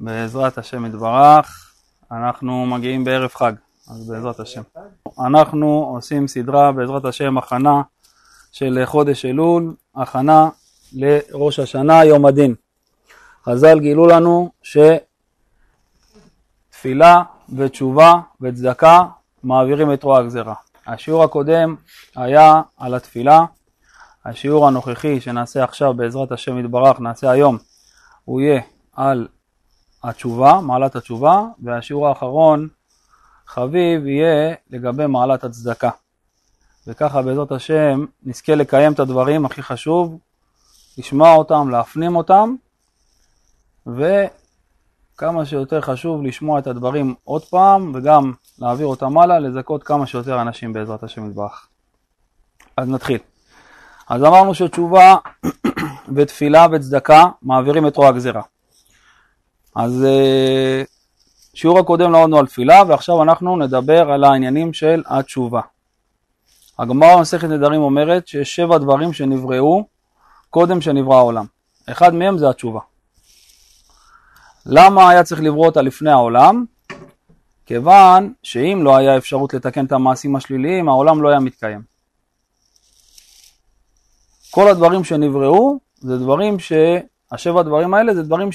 בעזרת השם יתברך, אנחנו מגיעים בערב חג, אז בעזרת השם. אנחנו עושים סדרה בעזרת השם הכנה של חודש אלול, הכנה לראש השנה, יום הדין. חז"ל גילו לנו שתפילה ותשובה וצדקה מעבירים את רוע הגזירה. השיעור הקודם היה על התפילה, השיעור הנוכחי שנעשה עכשיו בעזרת השם יתברך, נעשה היום, הוא יהיה על התשובה, מעלת התשובה, והשיעור האחרון, חביב, יהיה לגבי מעלת הצדקה. וככה בעזרת השם נזכה לקיים את הדברים הכי חשוב, לשמוע אותם, להפנים אותם, וכמה שיותר חשוב לשמוע את הדברים עוד פעם, וגם להעביר אותם הלאה, לזכות כמה שיותר אנשים בעזרת השם יתברך. אז נתחיל. אז אמרנו שתשובה ותפילה וצדקה מעבירים את רוע הגזירה. אז אה, שיעור הקודם למדנו על תפילה ועכשיו אנחנו נדבר על העניינים של התשובה. הגמרא במסכת נדרים אומרת שיש שבע דברים שנבראו קודם שנברא העולם. אחד מהם זה התשובה. למה היה צריך לברוא אותה לפני העולם? כיוון שאם לא היה אפשרות לתקן את המעשים השליליים, העולם לא היה מתקיים. כל הדברים שנבראו זה דברים ש... השבע דברים האלה זה דברים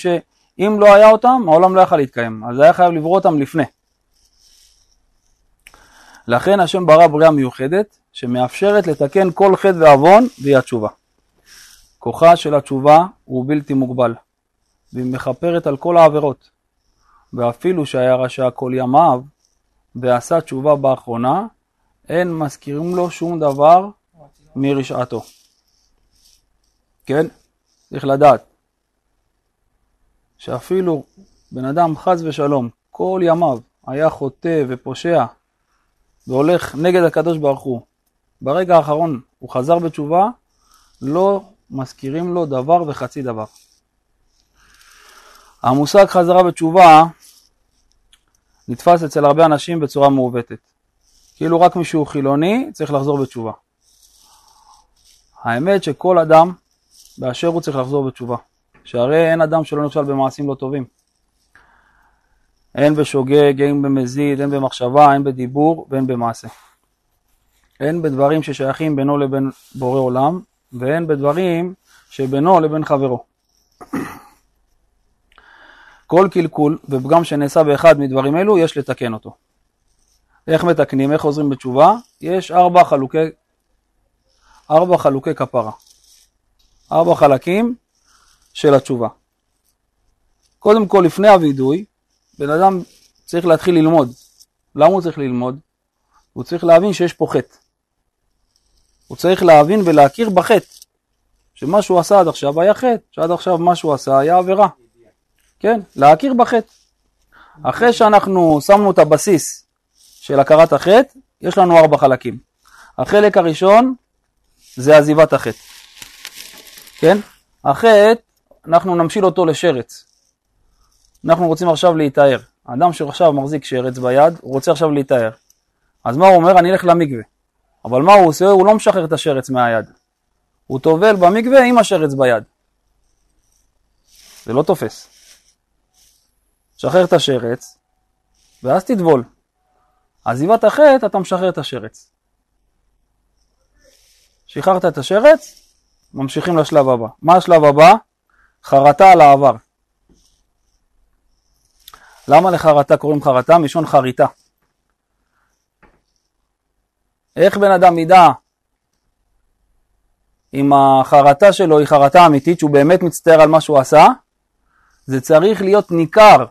שאם לא היה אותם, העולם לא יכל להתקיים. אז היה חייב לברוא אותם לפני. לכן השם ברא בריאה מיוחדת שמאפשרת לתקן כל חטא ועוון והיא התשובה. כוחה של התשובה הוא בלתי מוגבל, והיא מכפרת על כל העבירות. ואפילו שהיה רשע כל ימיו ועשה תשובה באחרונה, אין מזכירים לו שום דבר מרשעתו. כן? צריך לדעת שאפילו בן אדם חס ושלום כל ימיו היה חוטא ופושע והולך נגד הקדוש ברוך הוא, ברגע האחרון הוא חזר בתשובה, לא מזכירים לו דבר וחצי דבר. המושג חזרה בתשובה נתפס אצל הרבה אנשים בצורה מעוותת. כאילו רק מישהו חילוני צריך לחזור בתשובה. האמת שכל אדם באשר הוא צריך לחזור בתשובה. שהרי אין אדם שלא נכשל במעשים לא טובים. הן בשוגג, הן במזיד, הן במחשבה, הן בדיבור והן במעשה. הן בדברים ששייכים בינו לבין בורא עולם, והן בדברים שבינו לבין חברו. כל קלקול ופגם שנעשה באחד מדברים אלו, יש לתקן אותו. איך מתקנים, איך חוזרים בתשובה? יש ארבע חלוקי, ארבע חלוקי כפרה. ארבע חלקים של התשובה. קודם כל, לפני הווידוי, בן אדם צריך להתחיל ללמוד. למה הוא צריך ללמוד? הוא צריך להבין שיש פה חטא. הוא צריך להבין ולהכיר בחטא. שמה שהוא עשה עד עכשיו היה חטא, שעד עכשיו מה שהוא עשה היה עבירה. כן, להכיר בחטא. אחרי שאנחנו שמנו את הבסיס של הכרת החטא, יש לנו ארבע חלקים. החלק הראשון זה עזיבת החטא. כן? החטא, אנחנו נמשיל אותו לשרץ. אנחנו רוצים עכשיו להיטהר. האדם שעכשיו מחזיק שרץ ביד, הוא רוצה עכשיו להיטהר. אז מה הוא אומר? אני אלך למקווה. אבל מה הוא עושה? הוא לא משחרר את השרץ מהיד. הוא טובל במקווה עם השרץ ביד. זה לא תופס. שחרר את השרץ, ואז תטבול. עזיבת החטא, אתה משחרר את השרץ. שחררת את השרץ, ממשיכים לשלב הבא. מה השלב הבא? חרטה על העבר. למה לחרטה קוראים חרטה? מלשון חריטה. איך בן אדם ידע אם החרטה שלו היא חרטה אמיתית, שהוא באמת מצטער על מה שהוא עשה? זה צריך להיות ניכר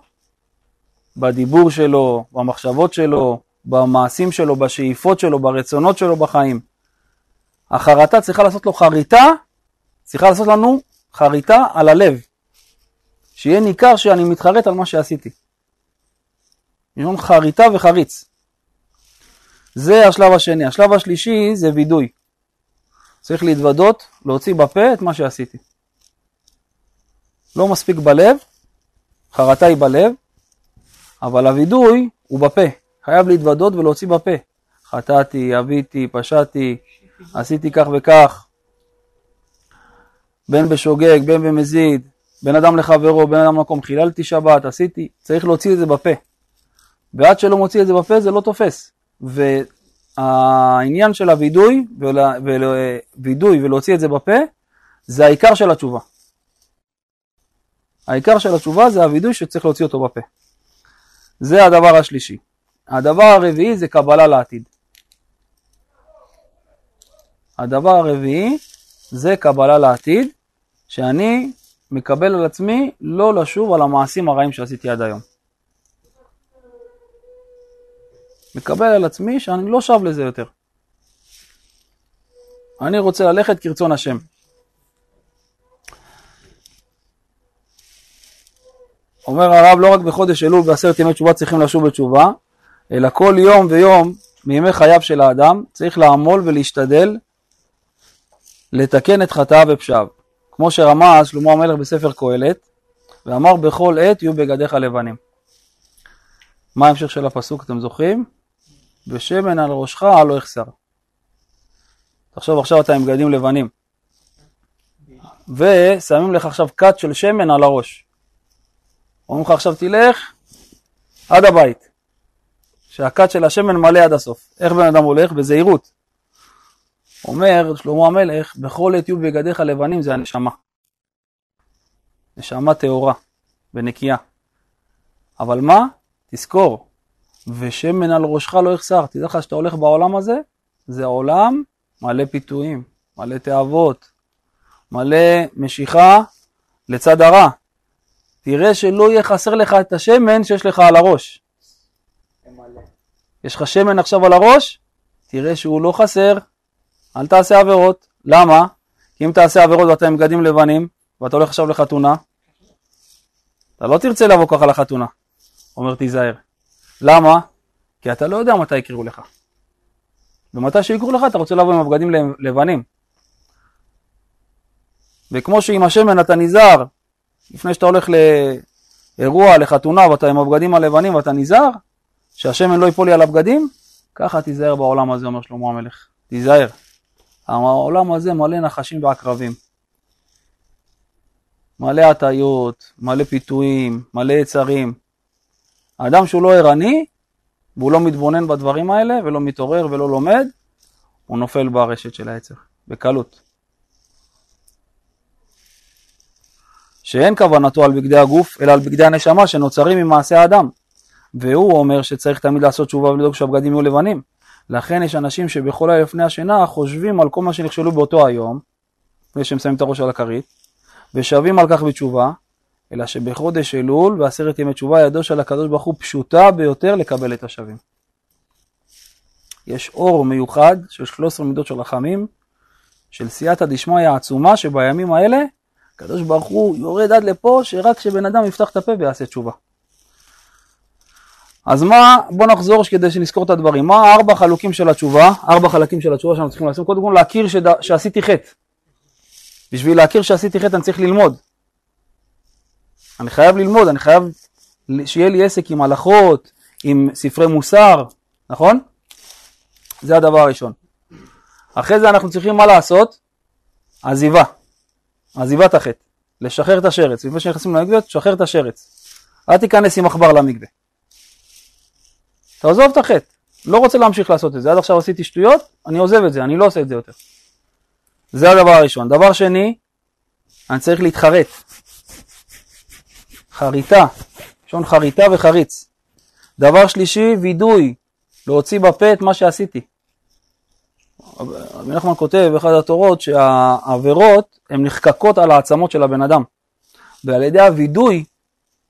בדיבור שלו, במחשבות שלו, במעשים שלו, בשאיפות שלו, ברצונות שלו בחיים. החרטה צריכה לעשות לו חריטה צריכה לעשות לנו חריטה על הלב, שיהיה ניכר שאני מתחרט על מה שעשיתי. יש חריטה וחריץ. זה השלב השני. השלב השלישי זה וידוי. צריך להתוודות, להוציא בפה את מה שעשיתי. לא מספיק בלב, חרטה היא בלב, אבל הווידוי הוא בפה. חייב להתוודות ולהוציא בפה. חטאתי, אביתי, פשעתי, עשיתי כך וכך, בין בשוגג, בין במזיד, בין אדם לחברו, בין אדם למקום, חיללתי שבת, עשיתי, צריך להוציא את זה בפה. ועד שלא מוציא את זה בפה זה לא תופס. והעניין של הווידוי, וידוי ולהוציא את זה בפה, זה העיקר של התשובה. העיקר של התשובה זה הווידוי שצריך להוציא אותו בפה. זה הדבר השלישי. הדבר הרביעי זה קבלה לעתיד. הדבר הרביעי זה קבלה לעתיד, שאני מקבל על עצמי לא לשוב על המעשים הרעים שעשיתי עד היום. מקבל על עצמי שאני לא שב לזה יותר. אני רוצה ללכת כרצון השם. אומר הרב, לא רק בחודש אלול בעשרת ימי תשובה צריכים לשוב בתשובה, אלא כל יום ויום מימי חייו של האדם צריך לעמול ולהשתדל לתקן את חטאיו ופשעיו. כמו שרמז שלמה המלך בספר קהלת, ואמר בכל עת יהיו בגדיך לבנים. מה ההמשך של הפסוק, אתם זוכרים? בשמן על ראשך לא יחסר. תחשוב עכשיו אתה עם בגדים לבנים, ושמים לך עכשיו כת של שמן על הראש. אומרים לך עכשיו תלך עד הבית, שהכת של השמן מלא עד הסוף. איך בן אדם הולך? בזהירות. אומר שלמה המלך, בכל עת יהיו בגדיך לבנים זה הנשמה. נשמה טהורה ונקייה. אבל מה? תזכור, ושמן על ראשך לא יחסר. תדע לך שאתה הולך בעולם הזה, זה עולם מלא פיתויים, מלא תאוות, מלא משיכה לצד הרע. תראה שלא יהיה חסר לך את השמן שיש לך על הראש. יש לך שמן עכשיו על הראש, תראה שהוא לא חסר, אל תעשה עבירות. למה? כי אם תעשה עבירות ואתה עם בגדים לבנים, ואתה הולך עכשיו לחתונה, אתה לא תרצה לבוא ככה לחתונה. אומר תיזהר. למה? כי אתה לא יודע מתי יקראו לך. ומתי שיקראו לך אתה רוצה לבוא עם הבגדים לבנים. וכמו שעם השמן אתה נזהר, לפני שאתה הולך לאירוע, לחתונה, ואתה עם הבגדים הלבנים ואתה נזהר, שהשמן לא ייפול לי על הבגדים, ככה תיזהר בעולם הזה, אומר שלמה המלך. תיזהר. העולם הזה מלא נחשים ועקרבים. מלא הטעיות, מלא פיתויים, מלא יצרים. האדם שהוא לא ערני, והוא לא מתבונן בדברים האלה, ולא מתעורר ולא לומד, הוא נופל ברשת של העצר, בקלות. שאין כוונתו על בגדי הגוף, אלא על בגדי הנשמה שנוצרים ממעשה האדם. והוא אומר שצריך תמיד לעשות תשובה ולדאוג שהבגדים יהיו לבנים. לכן יש אנשים שבכל לילה לפני השינה חושבים על כל מה שנכשלו באותו היום, לפני שהם שמים את הראש על הכרית, ושבים על כך בתשובה, אלא שבחודש אלול ועשרת ימי תשובה ידו של הקדוש ברוך הוא פשוטה ביותר לקבל את השבים. יש אור מיוחד של 13 מידות של רחמים, של סייעתא דשמיא העצומה שבימים האלה הקדוש ברוך הוא יורד עד לפה שרק כשבן אדם יפתח את הפה ויעשה תשובה. אז מה, בוא נחזור כדי שנזכור את הדברים. מה ארבע חלוקים של התשובה, ארבע חלקים של התשובה שאנחנו צריכים לעשות? קודם כל להכיר שד... שעשיתי חטא. בשביל להכיר שעשיתי חטא אני צריך ללמוד. אני חייב ללמוד, אני חייב שיהיה לי עסק עם הלכות, עם ספרי מוסר, נכון? זה הדבר הראשון. אחרי זה אנחנו צריכים מה לעשות? עזיבה. עזיבת החטא. לשחרר את השרץ. לפני שנכנסים למקווה, תשחרר את השרץ. אל תיכנס עם עכבר למקווה. תעזוב את החטא. לא רוצה להמשיך לעשות את זה. עד עכשיו עשיתי שטויות, אני עוזב את זה, אני לא עושה את זה יותר. זה הדבר הראשון. דבר שני, אני צריך להתחרט. חריטה, לשון חריטה וחריץ. דבר שלישי, וידוי, להוציא בפה את מה שעשיתי. רבי נחמן כותב באחד התורות שהעבירות הן נחקקות על העצמות של הבן אדם. ועל ידי הווידוי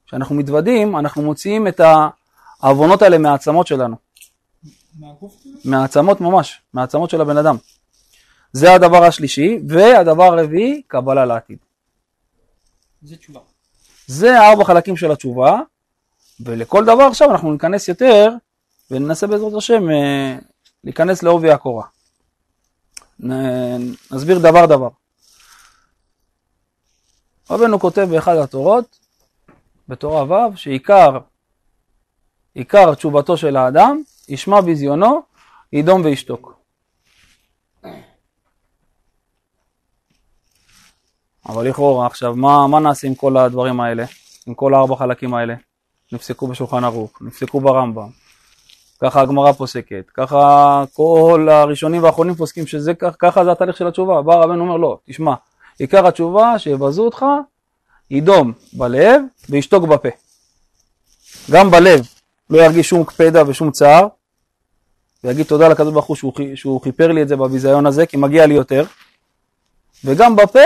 שאנחנו מתוודים, אנחנו מוציאים את העוונות האלה מהעצמות שלנו. מהעצמות ממש, מהעצמות של הבן אדם. זה הדבר השלישי, והדבר הרביעי, קבלה לעתיד. זה תשובה. זה ארבע חלקים של התשובה, ולכל דבר עכשיו אנחנו ניכנס יותר, וננסה בעזרת השם אה, להיכנס לעובי הקורה. נסביר דבר דבר. רבנו כותב באחד התורות, בתורה ו', שעיקר עיקר תשובתו של האדם, ישמע ביזיונו, ידום וישתוק. אבל לכאורה עכשיו, מה, מה נעשה עם כל הדברים האלה? עם כל הארבע חלקים האלה? נפסקו בשולחן ערוך, נפסקו ברמב"ם, ככה הגמרא פוסקת, ככה כל הראשונים והאחרונים פוסקים שזה ככה זה התהליך של התשובה. בא רבנו אומר לא, תשמע, עיקר התשובה שיבזו אותך, ידום בלב וישתוק בפה. גם בלב לא ירגיש שום קפדה ושום צער, ויגיד תודה לקדוש ברוך הוא שהוא, שהוא כיפר לי את זה בביזיון הזה, כי מגיע לי יותר, וגם בפה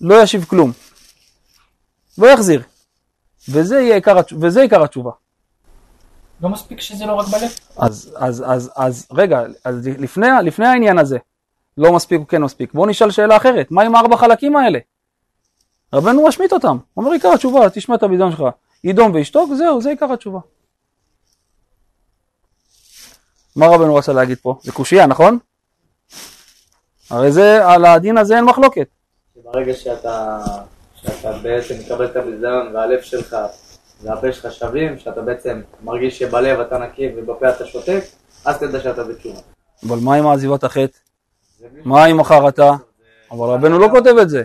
לא ישיב כלום, לא יחזיר, וזה, עיקר, וזה עיקר התשובה. לא מספיק שזה לא רק בלב? אז, אז, אז, אז רגע, אז לפני, לפני העניין הזה, לא מספיק או כן מספיק, בואו נשאל שאלה אחרת, מה עם הארבע חלקים האלה? רבנו משמיט אותם, אומר עיקר התשובה, תשמע את הביזיון שלך, ידום וישתוק, זהו, זה עיקר התשובה. מה רבנו רצה להגיד פה? זה קושייה, נכון? הרי זה, על הדין הזה אין מחלוקת. ברגע שאתה, שאתה בעצם מקבל את הביזיון והלב שלך והפה שלך שווים, שאתה בעצם מרגיש שבלב אתה נקי ובפה אתה שותק, אז תדע שאתה בתשובה. אבל מה עם עזיבת החטא? מה עם החרטה? אבל רבנו לא כותב את זה.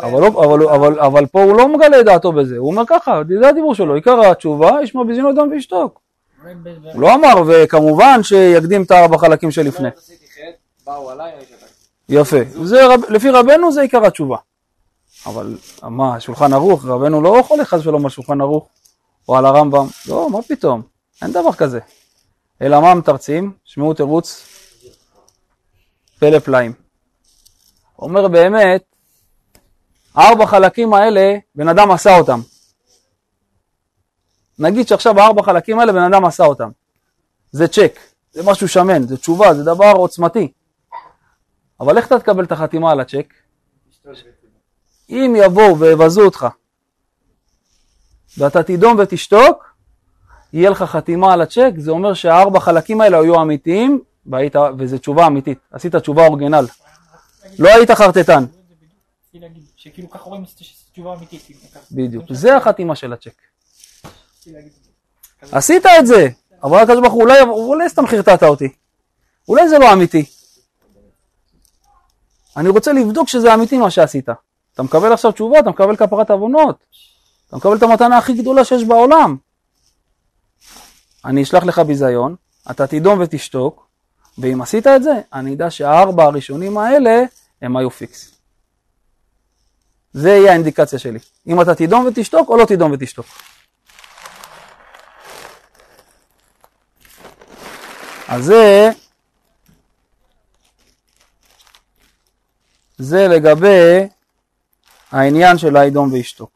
אבל, לא, אבל, אבל, אבל פה הוא לא מגלה את דעתו בזה, הוא אומר ככה, זה הדיבור שלו, עיקר התשובה, ישמע בזינו אדם וישתוק. הוא לא אמר, וכמובן שיקדים את הארבע חלקים שלפני. יפה, זה, לפי רבנו זה עיקר התשובה. אבל מה, שולחן ערוך, רבנו לא חולק חס ושלום על שולחן ערוך או על הרמב"ם, לא, מה פתאום, אין דבר כזה. אלא מה מתרצים? שמעו תירוץ פלא פלאים. אומר באמת, הארבע חלקים האלה, בן אדם עשה אותם. נגיד שעכשיו הארבע חלקים האלה, בן אדם עשה אותם. זה צ'ק, זה משהו שמן, זה תשובה, זה דבר עוצמתי. אבל איך אתה תקבל את החתימה על הצ'ק? אם יבואו ויבזו אותך ואתה תדום ותשתוק, יהיה לך חתימה על הצ'ק, זה אומר שהארבע חלקים האלה היו אמיתיים, והיית, וזו תשובה אמיתית, עשית תשובה אורגינל, לא היית חרטטן. בדיוק, זה החתימה של הצ'ק. עשית את זה, אבל הקדוש ברוך הוא אולי סתם חרטטת אותי, אולי זה לא אמיתי. אני רוצה לבדוק שזה אמיתי מה שעשית. אתה מקבל עכשיו תשובה, אתה מקבל כפרת עוונות, אתה מקבל את המתנה הכי גדולה שיש בעולם. אני אשלח לך ביזיון, אתה תדום ותשתוק, ואם עשית את זה, אני אדע שהארבע הראשונים האלה הם היו פיקס. זה יהיה האינדיקציה שלי. אם אתה תדום ותשתוק או לא תדום ותשתוק. אז זה, זה לגבי העניין של האדום וישתוק.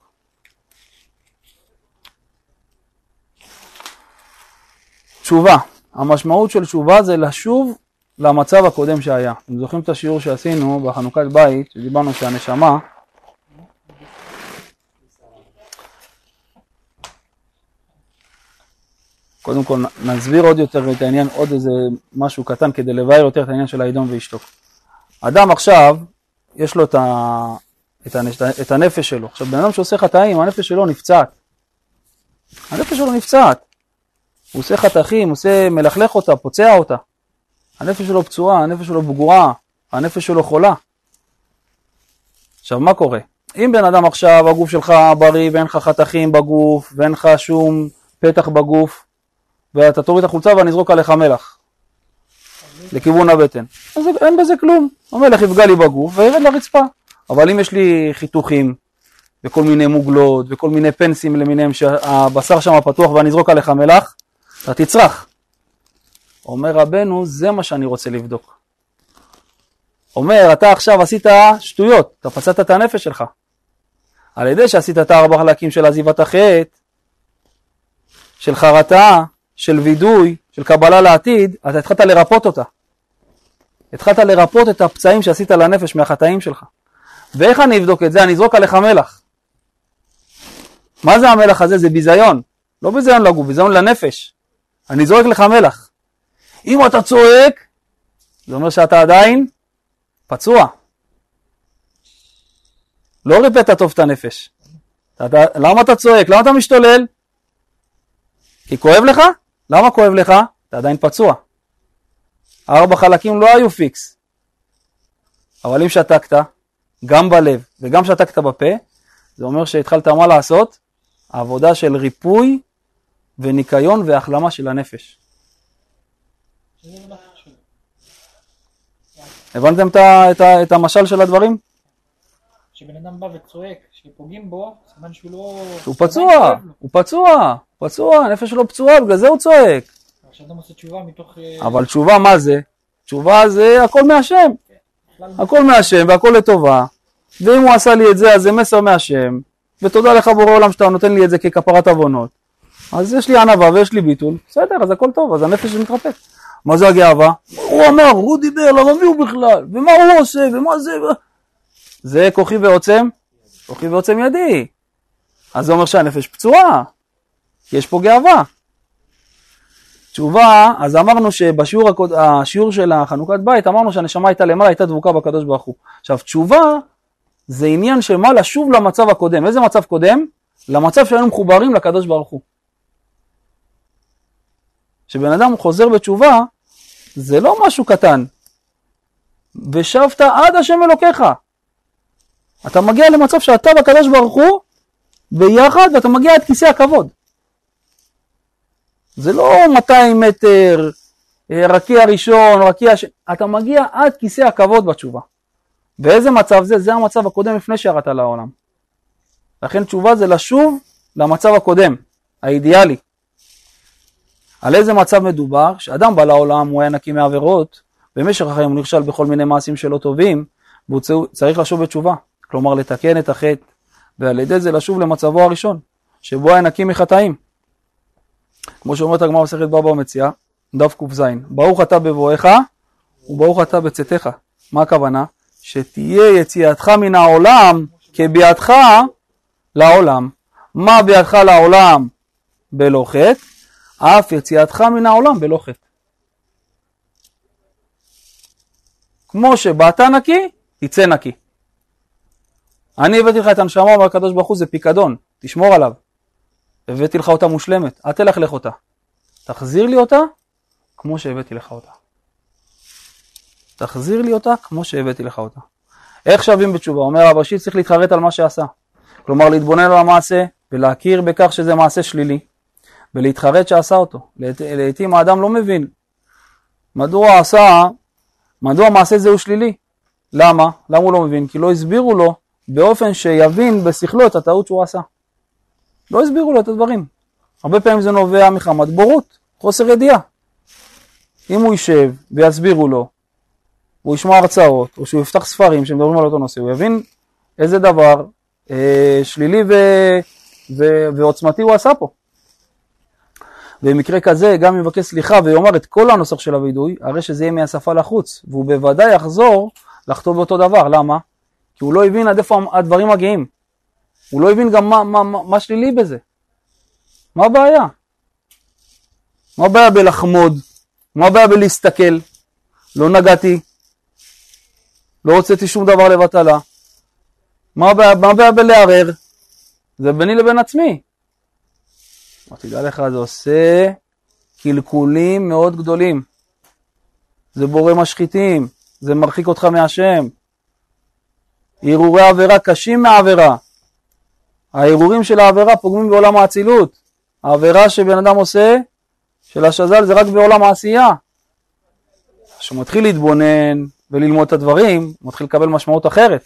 תשובה, המשמעות של תשובה זה לשוב למצב הקודם שהיה. אתם זוכרים את השיעור שעשינו בחנוכת בית, שדיברנו שהנשמה קודם כל נסביר עוד יותר את העניין, עוד איזה משהו קטן כדי לבאר יותר את העניין של האדום ואשתוק. אדם עכשיו, יש לו את, ה... את, הנש... את הנפש שלו. עכשיו, בן אדם שעושה חטאים, הנפש שלו נפצעת. הנפש שלו נפצעת. הוא עושה חתכים, עושה, מלכלך אותה, פוצע אותה. הנפש שלו פצועה, הנפש שלו פגועה, הנפש שלו חולה. עכשיו, מה קורה? אם בן אדם עכשיו, הגוף שלך בריא ואין לך חתכים בגוף ואין לך שום פתח בגוף, ואתה תוריד את החולצה ואני אזרוק עליך מלח לכיוון הבטן, אז אין בזה כלום. המלח יפגע לי בגוף וירד לרצפה. אבל אם יש לי חיתוכים וכל מיני מוגלות וכל מיני פנסים למיניהם שהבשר שם פתוח ואני אזרוק עליך מלח, אתה תצרח. אומר רבנו, זה מה שאני רוצה לבדוק. אומר, אתה עכשיו עשית שטויות, אתה פצעת את הנפש שלך. על ידי שעשית את הארבע חלקים של עזיבת החטא, של חרטה, של וידוי, של קבלה לעתיד, אתה התחלת לרפות אותה. התחלת לרפות את הפצעים שעשית לנפש מהחטאים שלך. ואיך אני אבדוק את זה? אני אזרוק עליך מלח. מה זה המלח הזה? זה ביזיון. לא ביזיון לגוף, ביזיון לנפש. אני זורק לך מלח. אם אתה צועק, זה אומר שאתה עדיין פצוע. לא ריפאת טוב את הנפש. אתה, למה אתה צועק? למה אתה משתולל? כי כואב לך? למה כואב לך? אתה עדיין פצוע. ארבע חלקים לא היו פיקס. אבל אם שתקת, גם בלב וגם שתקת בפה, זה אומר שהתחלת מה לעשות? עבודה של ריפוי וניקיון והחלמה של הנפש. הבנתם את, המשל של הדברים? כשבן אדם בא וצועק, שפוגעים בו, סימן שהוא לא... שהוא פצוע, הוא פצוע, פצוע, הנפש שלו פצועה, בגלל זה הוא צועק. אה, אבל תשובה מה זה? תשובה זה הכל מהשם. בכלל הכל מהשם והכל לטובה. ואם הוא עשה לי את זה, אז זה מסר מהשם. ותודה לך בורא עולם שאתה נותן לי את זה ככפרת עוונות. אז יש לי ענווה ויש לי ביטול, בסדר, אז הכל טוב, אז הנפש מתרפק. מה זה הגאווה? הוא אמר, הוא דיבר, למה מי הוא בכלל? ומה הוא עושה? ומה זה? זה כוחי ועוצם? כוחי ועוצם ידי. אז זה אומר שהנפש פצועה, יש פה גאווה. תשובה, אז אמרנו שבשיעור הקוד, השיעור של החנוכת בית, אמרנו שהנשמה הייתה למעלה, הייתה דבוקה בקדוש ברוך הוא. עכשיו, תשובה זה עניין של מה לשוב למצב הקודם. איזה מצב קודם? למצב שהיינו מחוברים לקדוש ברוך הוא. כשבן אדם חוזר בתשובה, זה לא משהו קטן. ושבת עד השם אלוקיך. אתה מגיע למצב שאתה והקדוש ברוך הוא ביחד, ואתה מגיע עד כיסא הכבוד. זה לא 200 מטר, אה, רקיע ראשון, רקיע ש... אתה מגיע עד כיסא הכבוד בתשובה. באיזה מצב זה? זה המצב הקודם לפני שירדת לעולם. לכן תשובה זה לשוב למצב הקודם, האידיאלי. על איזה מצב מדובר? כשאדם בא לעולם, הוא היה נקי מעבירות, במשך החיים הוא נכשל בכל מיני מעשים שלא טובים, והוא צריך לשוב בתשובה. כלומר, לתקן את החטא, ועל ידי זה לשוב למצבו הראשון, שבו היה נקי מחטאים. כמו שאומרת הגמרא במסכת בבא מציאה, דף ק"ז, ברוך אתה בבואך וברוך אתה בצאתך. מה הכוונה? שתהיה יציאתך מן העולם כביאתך לעולם. מה ביאתך לעולם בלא חטא? אף יציאתך מן העולם בלא חטא. כמו שבאת נקי, תצא נקי. אני הבאתי לך את הנשמה והקדוש ברוך הוא זה פיקדון, תשמור עליו. הבאתי לך אותה מושלמת, אל תלכלך אותה. תחזיר לי אותה כמו שהבאתי לך אותה. תחזיר לי אותה כמו שהבאתי לך אותה. איך שווים בתשובה? אומר רב ראשי צריך להתחרט על מה שעשה. כלומר להתבונן על המעשה ולהכיר בכך שזה מעשה שלילי ולהתחרט שעשה אותו. לעת- לעתים האדם לא מבין מדוע עשה, מדוע מעשה זה הוא שלילי. למה? למה הוא לא מבין? כי לא הסבירו לו באופן שיבין בשכלו את הטעות שהוא עשה. לא הסבירו לו את הדברים. הרבה פעמים זה נובע מחמת בורות, חוסר ידיעה. אם הוא יישב ויסבירו לו, הוא ישמע הרצאות, או שהוא יפתח ספרים שמדברים על אותו נושא, הוא יבין איזה דבר אה, שלילי ו, ו, ועוצמתי הוא עשה פה. במקרה כזה, גם אם יבקש סליחה ויאמר את כל הנוסח של הווידוי, הרי שזה יהיה מהשפה לחוץ, והוא בוודאי יחזור לחטוא באותו דבר. למה? כי הוא לא הבין עד איפה הדברים מגיעים. הוא לא הבין גם מה, מה, מה, מה שלילי בזה. מה הבעיה? מה הבעיה בלחמוד? מה הבעיה בלהסתכל? לא נגעתי, לא הוצאתי שום דבר לבטלה. מה הבעיה, מה הבעיה בלערער? זה ביני לבין עצמי. אבל תדע לך, זה עושה קלקולים מאוד גדולים. זה בורא משחיתים, זה מרחיק אותך מהשם. הרהורי עבירה קשים מהעבירה. ההרהורים של העבירה פוגמים בעולם האצילות. העבירה שבן אדם עושה, של השז"ל, זה רק בעולם העשייה. כשהוא מתחיל להתבונן וללמוד את הדברים, הוא מתחיל לקבל משמעות אחרת.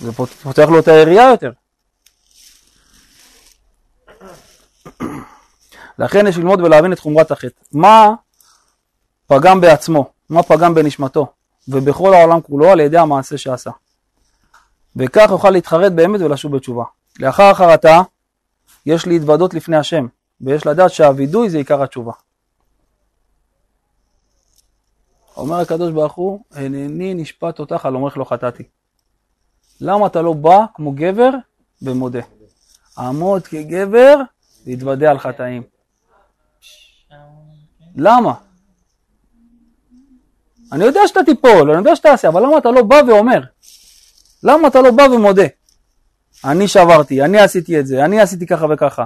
זה פות- פותח לו את היריעה יותר. לכן יש ללמוד ולהבין את חומרת החטא. מה פגם בעצמו, מה פגם בנשמתו, ובכל העולם כולו על ידי המעשה שעשה. וכך יוכל להתחרט באמת ולשוב בתשובה. לאחר החרטה, יש להתוודות לפני השם, ויש לדעת שהווידוי זה עיקר התשובה. אומר הקדוש ברוך הוא, הנני נשפט אותך על אומרך לא חטאתי. למה אתה לא בא כמו גבר ומודה? עמוד כגבר והתוודה על חטאים. למה? אני יודע שאתה תיפול, אני יודע שאתה תעשה, אבל למה אתה לא בא ואומר? למה אתה לא בא ומודה? אני שברתי, אני עשיתי את זה, אני עשיתי ככה וככה.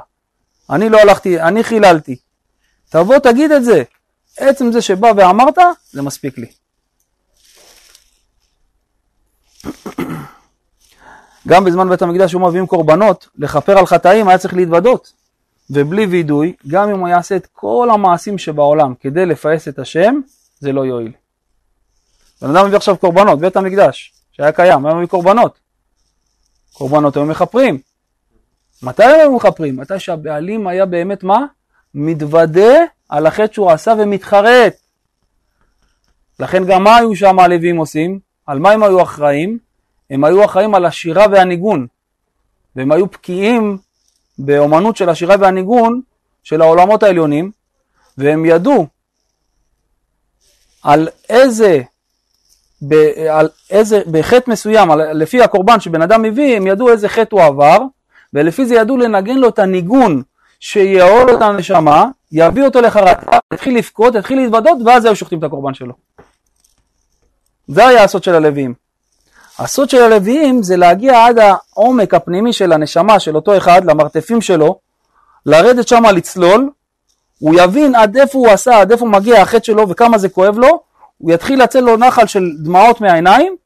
אני לא הלכתי, אני חיללתי. תבוא תגיד את זה. עצם זה שבא ואמרת, זה מספיק לי. גם בזמן בית המקדש היו מביאים קורבנות, לכפר על חטאים היה צריך להתוודות. ובלי וידוי, גם אם הוא יעשה את כל המעשים שבעולם כדי לפעס את השם, זה לא יועיל. בן אדם מביא עכשיו קורבנות, בית המקדש, שהיה קיים, היה מביא קורבנות. קורבנות היו מכפרים. מתי הם היו מכפרים? מתי שהבעלים היה באמת מה? מתוודה על החטא שהוא עשה ומתחרט. לכן גם מה היו שם הלווים עושים? על מה הם היו אחראים? הם היו אחראים על השירה והניגון. והם היו בקיאים באומנות של השירה והניגון של העולמות העליונים, והם ידעו על איזה, ב, על איזה, בחטא מסוים, על, לפי הקורבן שבן אדם מביא, הם ידעו איזה חטא הוא עבר, ולפי זה ידעו לנגן לו את הניגון שיעול את הנשמה, יביא אותו לחרטה, יתחיל לבכות, יתחיל להתוודות, ואז היו שוחטים את הקורבן שלו. זה היה הסוד של הלוויים. הסוד של הלוויים זה להגיע עד העומק הפנימי של הנשמה של אותו אחד, למרתפים שלו, לרדת שם לצלול, הוא יבין עד איפה הוא עשה, עד איפה מגיע החטא שלו וכמה זה כואב לו, הוא יתחיל לצאת לו נחל של דמעות מהעיניים,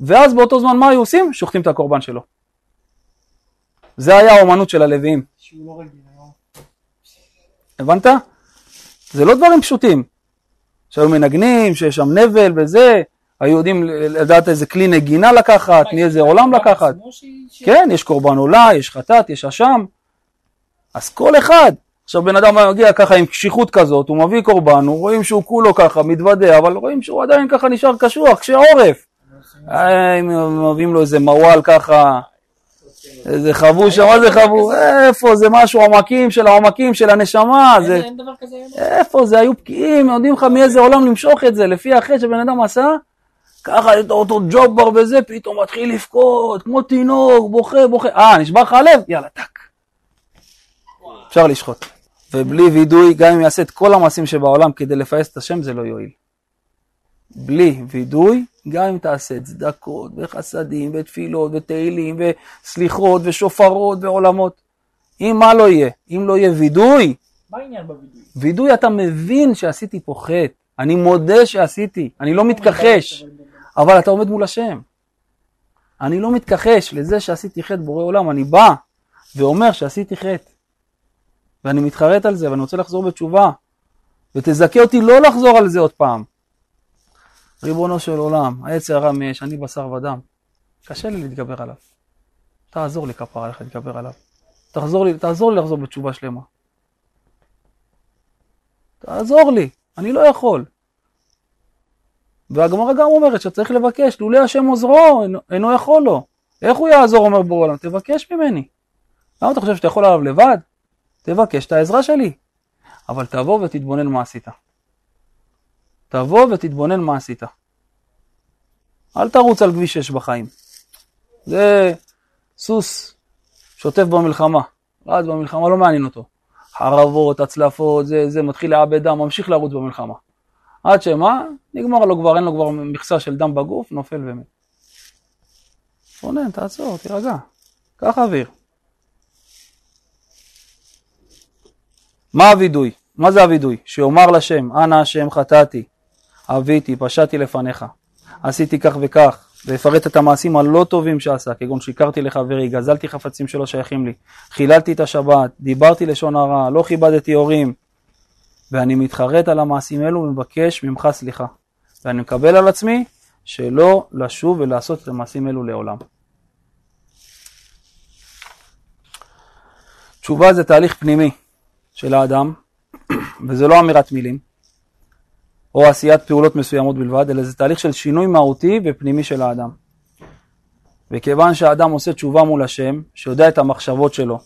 ואז באותו זמן מה היו עושים? שוחטים את הקורבן שלו. זה היה האומנות של הלוויים. לא. הבנת? זה לא דברים פשוטים. שהיו מנגנים, שיש שם נבל וזה, היו יודעים לדעת איזה כלי נגינה לקחת, מאיזה עולם לקחת. כן, יש קורבן עולה, יש חטאת, יש אשם. אז כל אחד, עכשיו בן אדם מגיע ככה עם קשיחות כזאת, הוא מביא קורבן, הוא רואים שהוא כולו ככה מתוודה, אבל רואים שהוא עדיין ככה נשאר קשוח, קשה עורף. אה, אם מביאים לו איזה מוואל ככה, איזה חבוש, מה זה חבוש? איפה זה משהו עמקים של העמקים של הנשמה, זה... אין דבר כזה. איפה זה, היו בקיאים, יודעים לך מאיזה עולם למשוך את זה, לפי החטא שבן אדם עשה, ככה לו אותו ג'ובר וזה, פתאום מתחיל לבכות, כמו תינוק, בוכה, בוכה, אה, נשבר לך הלב? יאללה, טאק. אפשר לשחוט. ובלי וידוי, גם אם יעשה את כל המעשים שבעולם כדי לפייס את השם, זה לא יועיל. בלי וידוי, גם אם תעשה צדקות וחסדים ותפילות ותהילים וסליחות ושופרות ועולמות, אם מה לא יהיה? אם לא יהיה וידוי, מה העניין בווידוי? וידוי אתה מבין שעשיתי פה חטא, אני מודה שעשיתי, אני לא מתכחש, אבל אתה עומד מול השם. אני לא מתכחש לזה שעשיתי חטא בורא עולם, אני בא ואומר שעשיתי חטא. ואני מתחרט על זה ואני רוצה לחזור בתשובה. ותזכה אותי לא לחזור על זה עוד פעם. ריבונו של עולם, העץ הרע מאש, אני בשר ודם. קשה לי להתגבר עליו. תעזור לי כפרה לך להתגבר עליו. תחזור לי, תעזור לי לחזור בתשובה שלמה. תעזור לי, אני לא יכול. והגמרא גם אומרת שצריך לבקש, לולא השם עוזרו, אינו, אינו יכול לו. איך הוא יעזור, אומר בורא עולם? תבקש ממני. למה אתה חושב שאתה יכול עליו לבד? תבקש את העזרה שלי. אבל תבוא ותתבונן מה עשית. תבוא ותתבונן מה עשית. אל תרוץ על כביש 6 בחיים. זה סוס שוטף במלחמה. רץ במלחמה, לא מעניין אותו. חרבות, הצלפות, זה, זה, מתחיל לאבד דם, ממשיך לרוץ במלחמה. עד שמה? נגמר לו כבר, אין לו כבר מכסה של דם בגוף, נופל ומת. רונן, תעצור, תירגע. קח אוויר. מה הווידוי? מה זה הווידוי? שיאמר לשם, אנא השם חטאתי, אביתי, פשעתי לפניך, עשיתי כך וכך, ויפרט את המעשים הלא טובים שעשה, כגון שיקרתי לחברי, גזלתי חפצים שלא שייכים לי, חיללתי את השבת, דיברתי לשון הרע, לא כיבדתי הורים, ואני מתחרט על המעשים אלו ומבקש ממך סליחה. ואני מקבל על עצמי שלא לשוב ולעשות את המעשים אלו לעולם. תשובה זה תהליך פנימי של האדם, וזה לא אמירת מילים, או עשיית פעולות מסוימות בלבד, אלא זה תהליך של שינוי מהותי ופנימי של האדם. וכיוון שהאדם עושה תשובה מול השם, שיודע את המחשבות שלו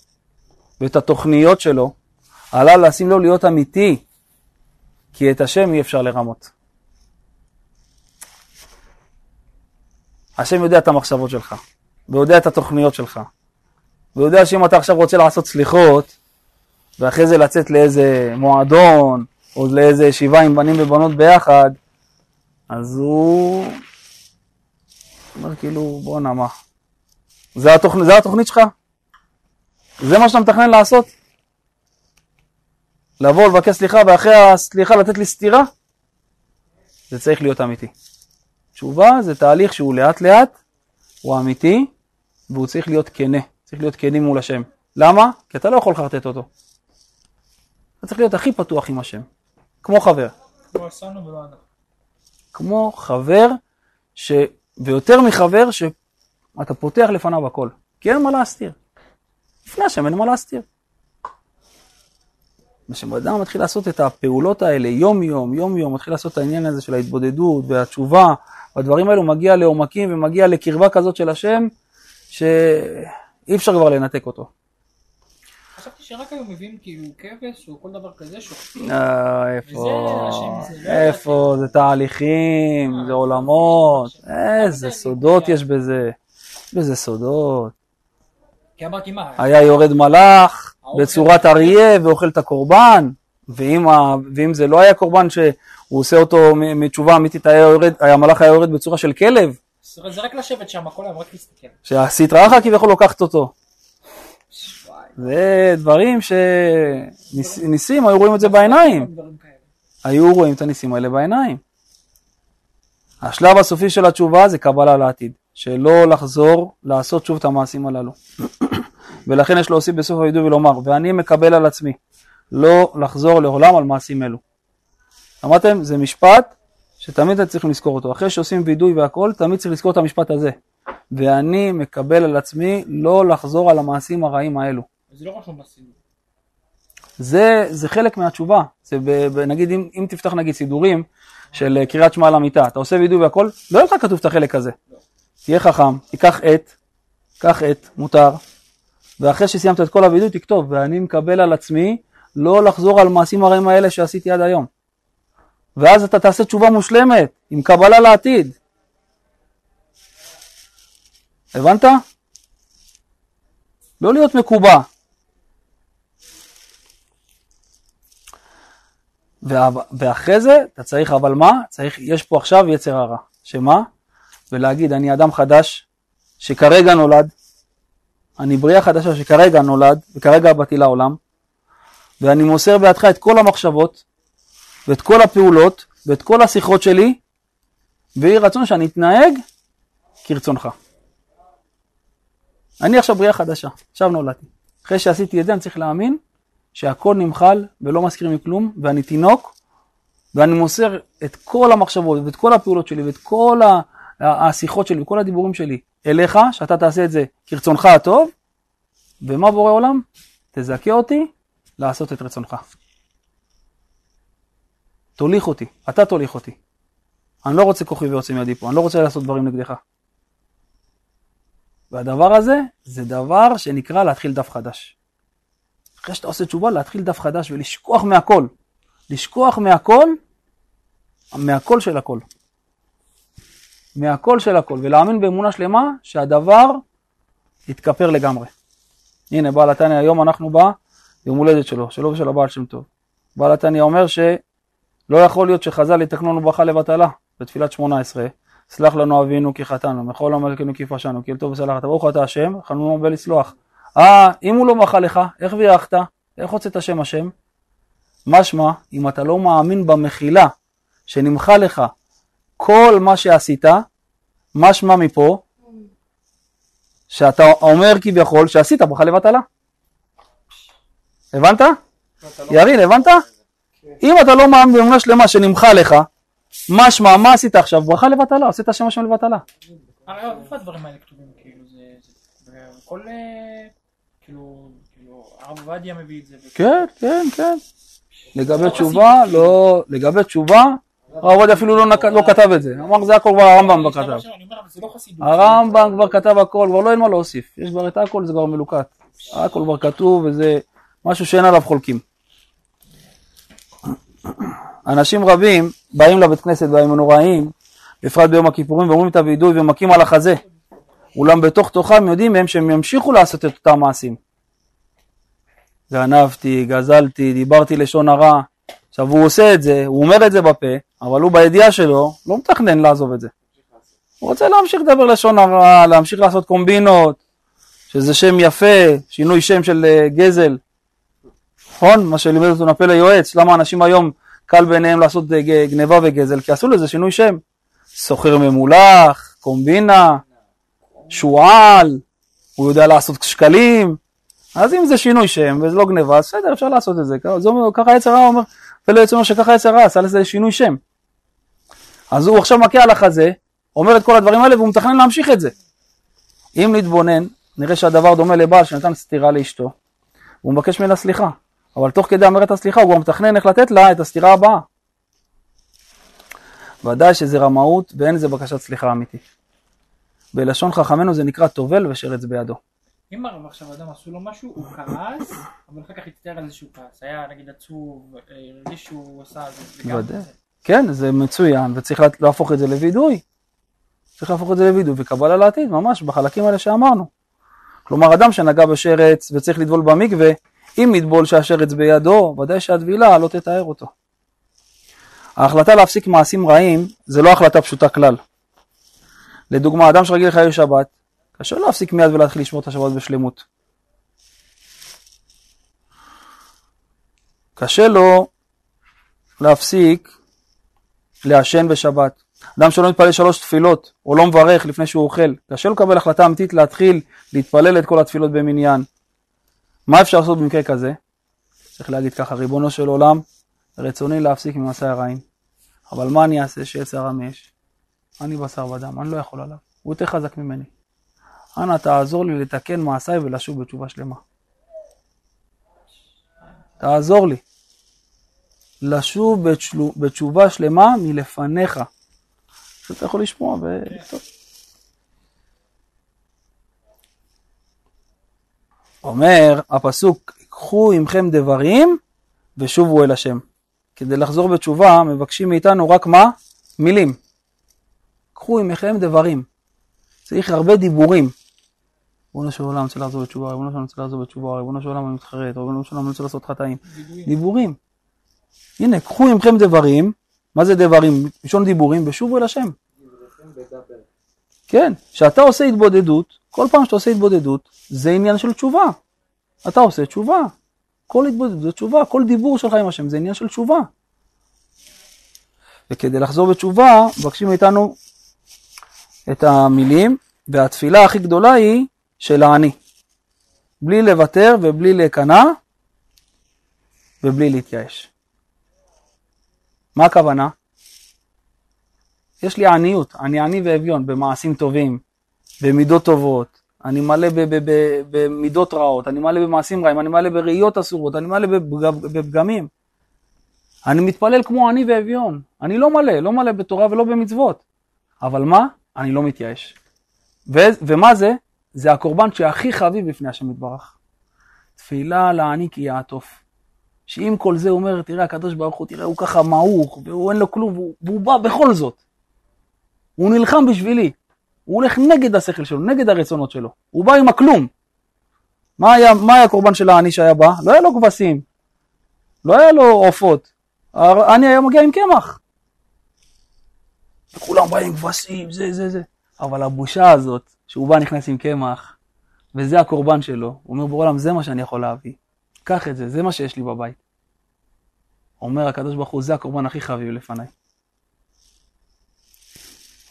ואת התוכניות שלו, עלה לשים לו להיות אמיתי, כי את השם אי אפשר לרמות. השם יודע את המחשבות שלך, ויודע את התוכניות שלך, ויודע שאם אתה עכשיו רוצה לעשות סליחות, ואחרי זה לצאת לאיזה מועדון, או לאיזה ישיבה עם בנים ובנות ביחד, אז הוא אומר כאילו, בואנה מה, זה, התוכנ... זה התוכנית שלך? זה מה שאתה מתכנן לעשות? לבוא לבקש סליחה ואחרי הסליחה לתת לי סטירה? זה צריך להיות אמיתי. תשובה זה תהליך שהוא לאט לאט הוא אמיתי, והוא צריך להיות כנה, צריך להיות כנים מול השם. למה? כי אתה לא יכול לחרטט אותו. אתה צריך להיות הכי פתוח עם השם, כמו חבר. כמו חבר, ש... ויותר מחבר שאתה פותח לפניו הכל, כי אין מה להסתיר. לפני השם אין מה להסתיר. כשאדם מתחיל לעשות את הפעולות האלה יום יום, יום יום, מתחיל לעשות את העניין הזה של ההתבודדות והתשובה, והדברים האלו מגיע לעומקים ומגיע לקרבה כזאת של השם, שאי אפשר כבר לנתק אותו. שרק היום מביאים כאילו כבש או כל דבר כזה שוחטים. אה, איפה, לא איפה, זה תהליכים, זה עולמות, איזה זה סודות נפלא. יש בזה, בזה סודות. כי אמרתי מה, היה יורד מלאך. בצורת אריה ואוכל את הקורבן, ואם, ה... ואם זה לא היה קורבן שהוא עושה אותו מתשובה אמיתית, היה יורד, המלאך היה יורד בצורה של כלב, זה רק לשבת שם כל היום, רק להסתכל. שהסטרא אחא כביכול לוקחת אותו. זה דברים שניסים היו רואים את זה בעיניים. היו רואים את הניסים האלה בעיניים. השלב הסופי של התשובה זה קבלה לעתיד, שלא לחזור לעשות שוב את המעשים הללו. ולכן יש להוסיף בסוף הווידוי ולומר, ואני מקבל על עצמי לא לחזור לעולם על מעשים אלו. אמרתם? זה משפט שתמיד אתם צריכים לזכור אותו. אחרי שעושים וידוי והכל, תמיד צריך לזכור את המשפט הזה. ואני מקבל על עצמי לא לחזור על המעשים הרעים האלו. זה לא רשום בסידור. זה, זה חלק מהתשובה. זה ב, ב, נגיד, אם, אם תפתח נגיד סידורים של אה, קריאת שמע על המיטה, אתה עושה וידוי והכל, לא יהיה לך כתוב את החלק הזה. תהיה חכם, תיקח עט, קח עט, מותר, ואחרי שסיימת את כל הוידוי תכתוב, ואני מקבל על עצמי לא לחזור על מעשים הרעים האלה שעשיתי עד היום. ואז אתה תעשה תשובה מושלמת, עם קבלה לעתיד. הבנת? לא להיות מקובע. ואחרי זה אתה צריך, אבל מה? צריך, יש פה עכשיו יצר הרע. שמה? ולהגיד, אני אדם חדש שכרגע נולד, אני בריאה חדשה שכרגע נולד, וכרגע באתי לעולם, ואני מוסר בידך את כל המחשבות, ואת כל הפעולות, ואת כל השיחות שלי, ויהי רצון שאני אתנהג כרצונך. אני עכשיו בריאה חדשה, עכשיו נולדתי. אחרי שעשיתי את זה אני צריך להאמין שהכל נמחל ולא מזכיר לי כלום, ואני תינוק, ואני מוסר את כל המחשבות ואת כל הפעולות שלי ואת כל ה- השיחות שלי וכל הדיבורים שלי אליך, שאתה תעשה את זה כרצונך הטוב, ומה בורא עולם? תזכה אותי לעשות את רצונך. תוליך אותי, אתה תוליך אותי. אני לא רוצה כוחי ויוצא מידי פה, אני לא רוצה לעשות דברים נגדך. והדבר הזה, זה דבר שנקרא להתחיל דף חדש. אחרי שאתה עושה תשובה, להתחיל דף חדש ולשכוח מהכל. לשכוח מהכל, מהכל של הכל. מהכל של הכל, ולהאמין באמונה שלמה שהדבר יתכפר לגמרי. הנה, בעל התניא, היום אנחנו ביום הולדת שלו, שלו ושל הבעל שם טוב. בעל התניא אומר שלא יכול להיות שחז"ל יתקנו לנו ברכה לבטלה בתפילת שמונה עשרה. סלח לנו אבינו כי חטאנו, מכל המלכנו כי פשענו, כי אל טוב וסלחת, ברוך אתה השם, חנון הרבה לסלוח. אה, אם הוא לא מחה לך, איך בירכת? איך הוצאת שם השם? משמע, אם אתה לא מאמין במחילה שנמחה לך כל מה שעשית, משמע מפה שאתה אומר כביכול שעשית ברכה לבטלה. הבנת? ירין, הבנת? אם אתה לא מאמין באמונה שלמה שנמחה לך, משמע, מה עשית עכשיו? ברכה לבטלה, עשית שם השם לבטלה. הרי איפה הדברים האלה כתובים? כאילו זה... כל... כאילו... כאילו... הרב עובדיה מביא את זה. כן, כן, כן. לגבי תשובה, לא, לגבי תשובה, הרב עובדיה אפילו לא לא כתב את זה. אמר זה הכל כבר הרמב"ם כבר כתב. לא. הרמב"ם כבר כתב הכל, כבר לא אין מה להוסיף. יש כבר את הכל, זה כבר מלוקט. הכל כבר כתוב וזה משהו שאין עליו חולקים. אנשים רבים באים לבית כנסת בימים הנוראים, בפרט ביום הכיפורים, ואומרים את הווידוי ומכים על החזה. אולם בתוך תוכם יודעים הם שהם ימשיכו לעשות את אותם מעשים. גנבתי, גזלתי, דיברתי לשון הרע. עכשיו הוא עושה את זה, הוא אומר את זה בפה, אבל הוא בידיעה שלו לא מתכנן לעזוב את זה. הוא רוצה להמשיך לדבר לשון הרע, להמשיך לעשות קומבינות, שזה שם יפה, שינוי שם של אה, גזל. נכון? מה שלימד אותו נפל היועץ, למה אנשים היום קל ביניהם לעשות אה, גניבה וגזל? כי עשו לזה שינוי שם. סוחר ממולח, קומבינה, שועל, הוא יודע לעשות שקלים, אז אם זה שינוי שם וזה לא גניבה, אז בסדר, אפשר לעשות את זה. זה אומר, ככה יצר הרע אומר, ולא יצר אומר שככה יצר הרע, עשה לזה שינוי שם. אז הוא עכשיו מכה על החזה, אומר את כל הדברים האלה והוא מתכנן להמשיך את זה. אם נתבונן, נראה שהדבר דומה לבעל שנתן סטירה לאשתו, והוא מבקש ממנה סליחה, אבל תוך כדי אמרת הסליחה הוא גם מתכנן איך לתת לה את הסטירה הבאה. ודאי שזה רמאות ואין לזה בקשת סליחה אמיתית. בלשון חכמינו זה נקרא טובל ושרץ בידו. אם הרב עכשיו אדם עשו לו משהו, הוא כעס, אבל אחר כך הצטער על איזשהו כעס. היה נגיד עצוב, הרגיש שהוא עשה את זה. זה גם ודאי. זה. כן, זה מצוין, וצריך לה- להפוך את זה לווידוי. צריך להפוך את זה לווידוי וקבלה לעתיד, ממש, בחלקים האלה שאמרנו. כלומר, אדם שנגע בשרץ וצריך לטבול במקווה, אם יטבול שהשרץ בידו, ודאי שהטבילה לא תתאר אותו. ההחלטה להפסיק מעשים רעים זה לא החלטה פשוטה כלל. לדוגמה, אדם שרגיל לחיי שבת, קשה להפסיק מיד ולהתחיל לשמור את השבת בשלמות. קשה לו להפסיק לעשן בשבת. אדם שלא מתפלל שלוש תפילות, או לא מברך לפני שהוא אוכל, קשה לו לקבל החלטה אמיתית להתחיל להתפלל את כל התפילות במניין. מה אפשר לעשות במקרה כזה? צריך להגיד ככה, ריבונו של עולם, רצוני להפסיק ממעשי הרעים. אבל מה אני אעשה שיצר הרע מאש? אני בשר ודם, אני לא יכול עליו, הוא יותר חזק ממני. אנא תעזור לי לתקן מעשיי ולשוב בתשובה שלמה. תעזור לי. לשוב בתשובה שלמה מלפניך. שאתה יכול לשמוע ו... טוב. אומר הפסוק, קחו עמכם דברים ושובו אל השם. כדי לחזור בתשובה מבקשים מאיתנו רק מה? מילים. קחו עמכם דברים. צריך הרבה דיבורים. ריבונו של עולם, אני רוצה לחזור בתשובה, ריבונו של עולם, אני רוצה לחזור בתשובה, ריבונו של עולם, אני מתחרט, ריבונו של עולם, אני רוצה לעשות חטאים. דיבורים. הנה, קחו עמכם דברים, מה זה דברים? לשון דיבורים, ושובו אל השם. כן, כשאתה עושה התבודדות, כל פעם שאתה עושה התבודדות, זה עניין של תשובה. אתה עושה תשובה. כל התבודדות זה תשובה, כל דיבור שלך עם השם זה עניין של תשובה. וכדי לחזור בתשובה, מבקשים מאיתנו את המילים, והתפילה הכי גדולה היא של העני. בלי לוותר ובלי להיכנע ובלי להתייאש. מה הכוונה? יש לי עניות, אני עני ואביון במעשים טובים, במידות טובות, אני מלא במידות רעות, אני מלא במעשים רעים, אני מלא בראיות אסורות, אני מלא בפג- בפגמים. אני מתפלל כמו עני ואביון, אני לא מלא, לא מלא בתורה ולא במצוות. אבל מה? אני לא מתייאש. ו- ומה זה? זה הקורבן שהכי חביב בפני השם יתברך. תפילה לעני כי יעטוף. שעם כל זה הוא אומר, תראה הקדוש ברוך הוא, תראה הוא ככה מעוך, והוא אין לו כלום, והוא, והוא בא בכל זאת. הוא נלחם בשבילי. הוא הולך נגד השכל שלו, נגד הרצונות שלו. הוא בא עם הכלום. מה היה, מה היה הקורבן של העני שהיה בא? לא היה לו כבשים. לא היה לו עופות. העני היה מגיע עם קמח. וכולם באים עם כבשים, זה, זה, זה. אבל הבושה הזאת, שהוא בא נכנס עם קמח, וזה הקורבן שלו, הוא אומר בעולם, זה מה שאני יכול להביא. קח את זה, זה מה שיש לי בבית. אומר הקדוש ברוך הוא, זה הקורבן הכי חביב לפניי.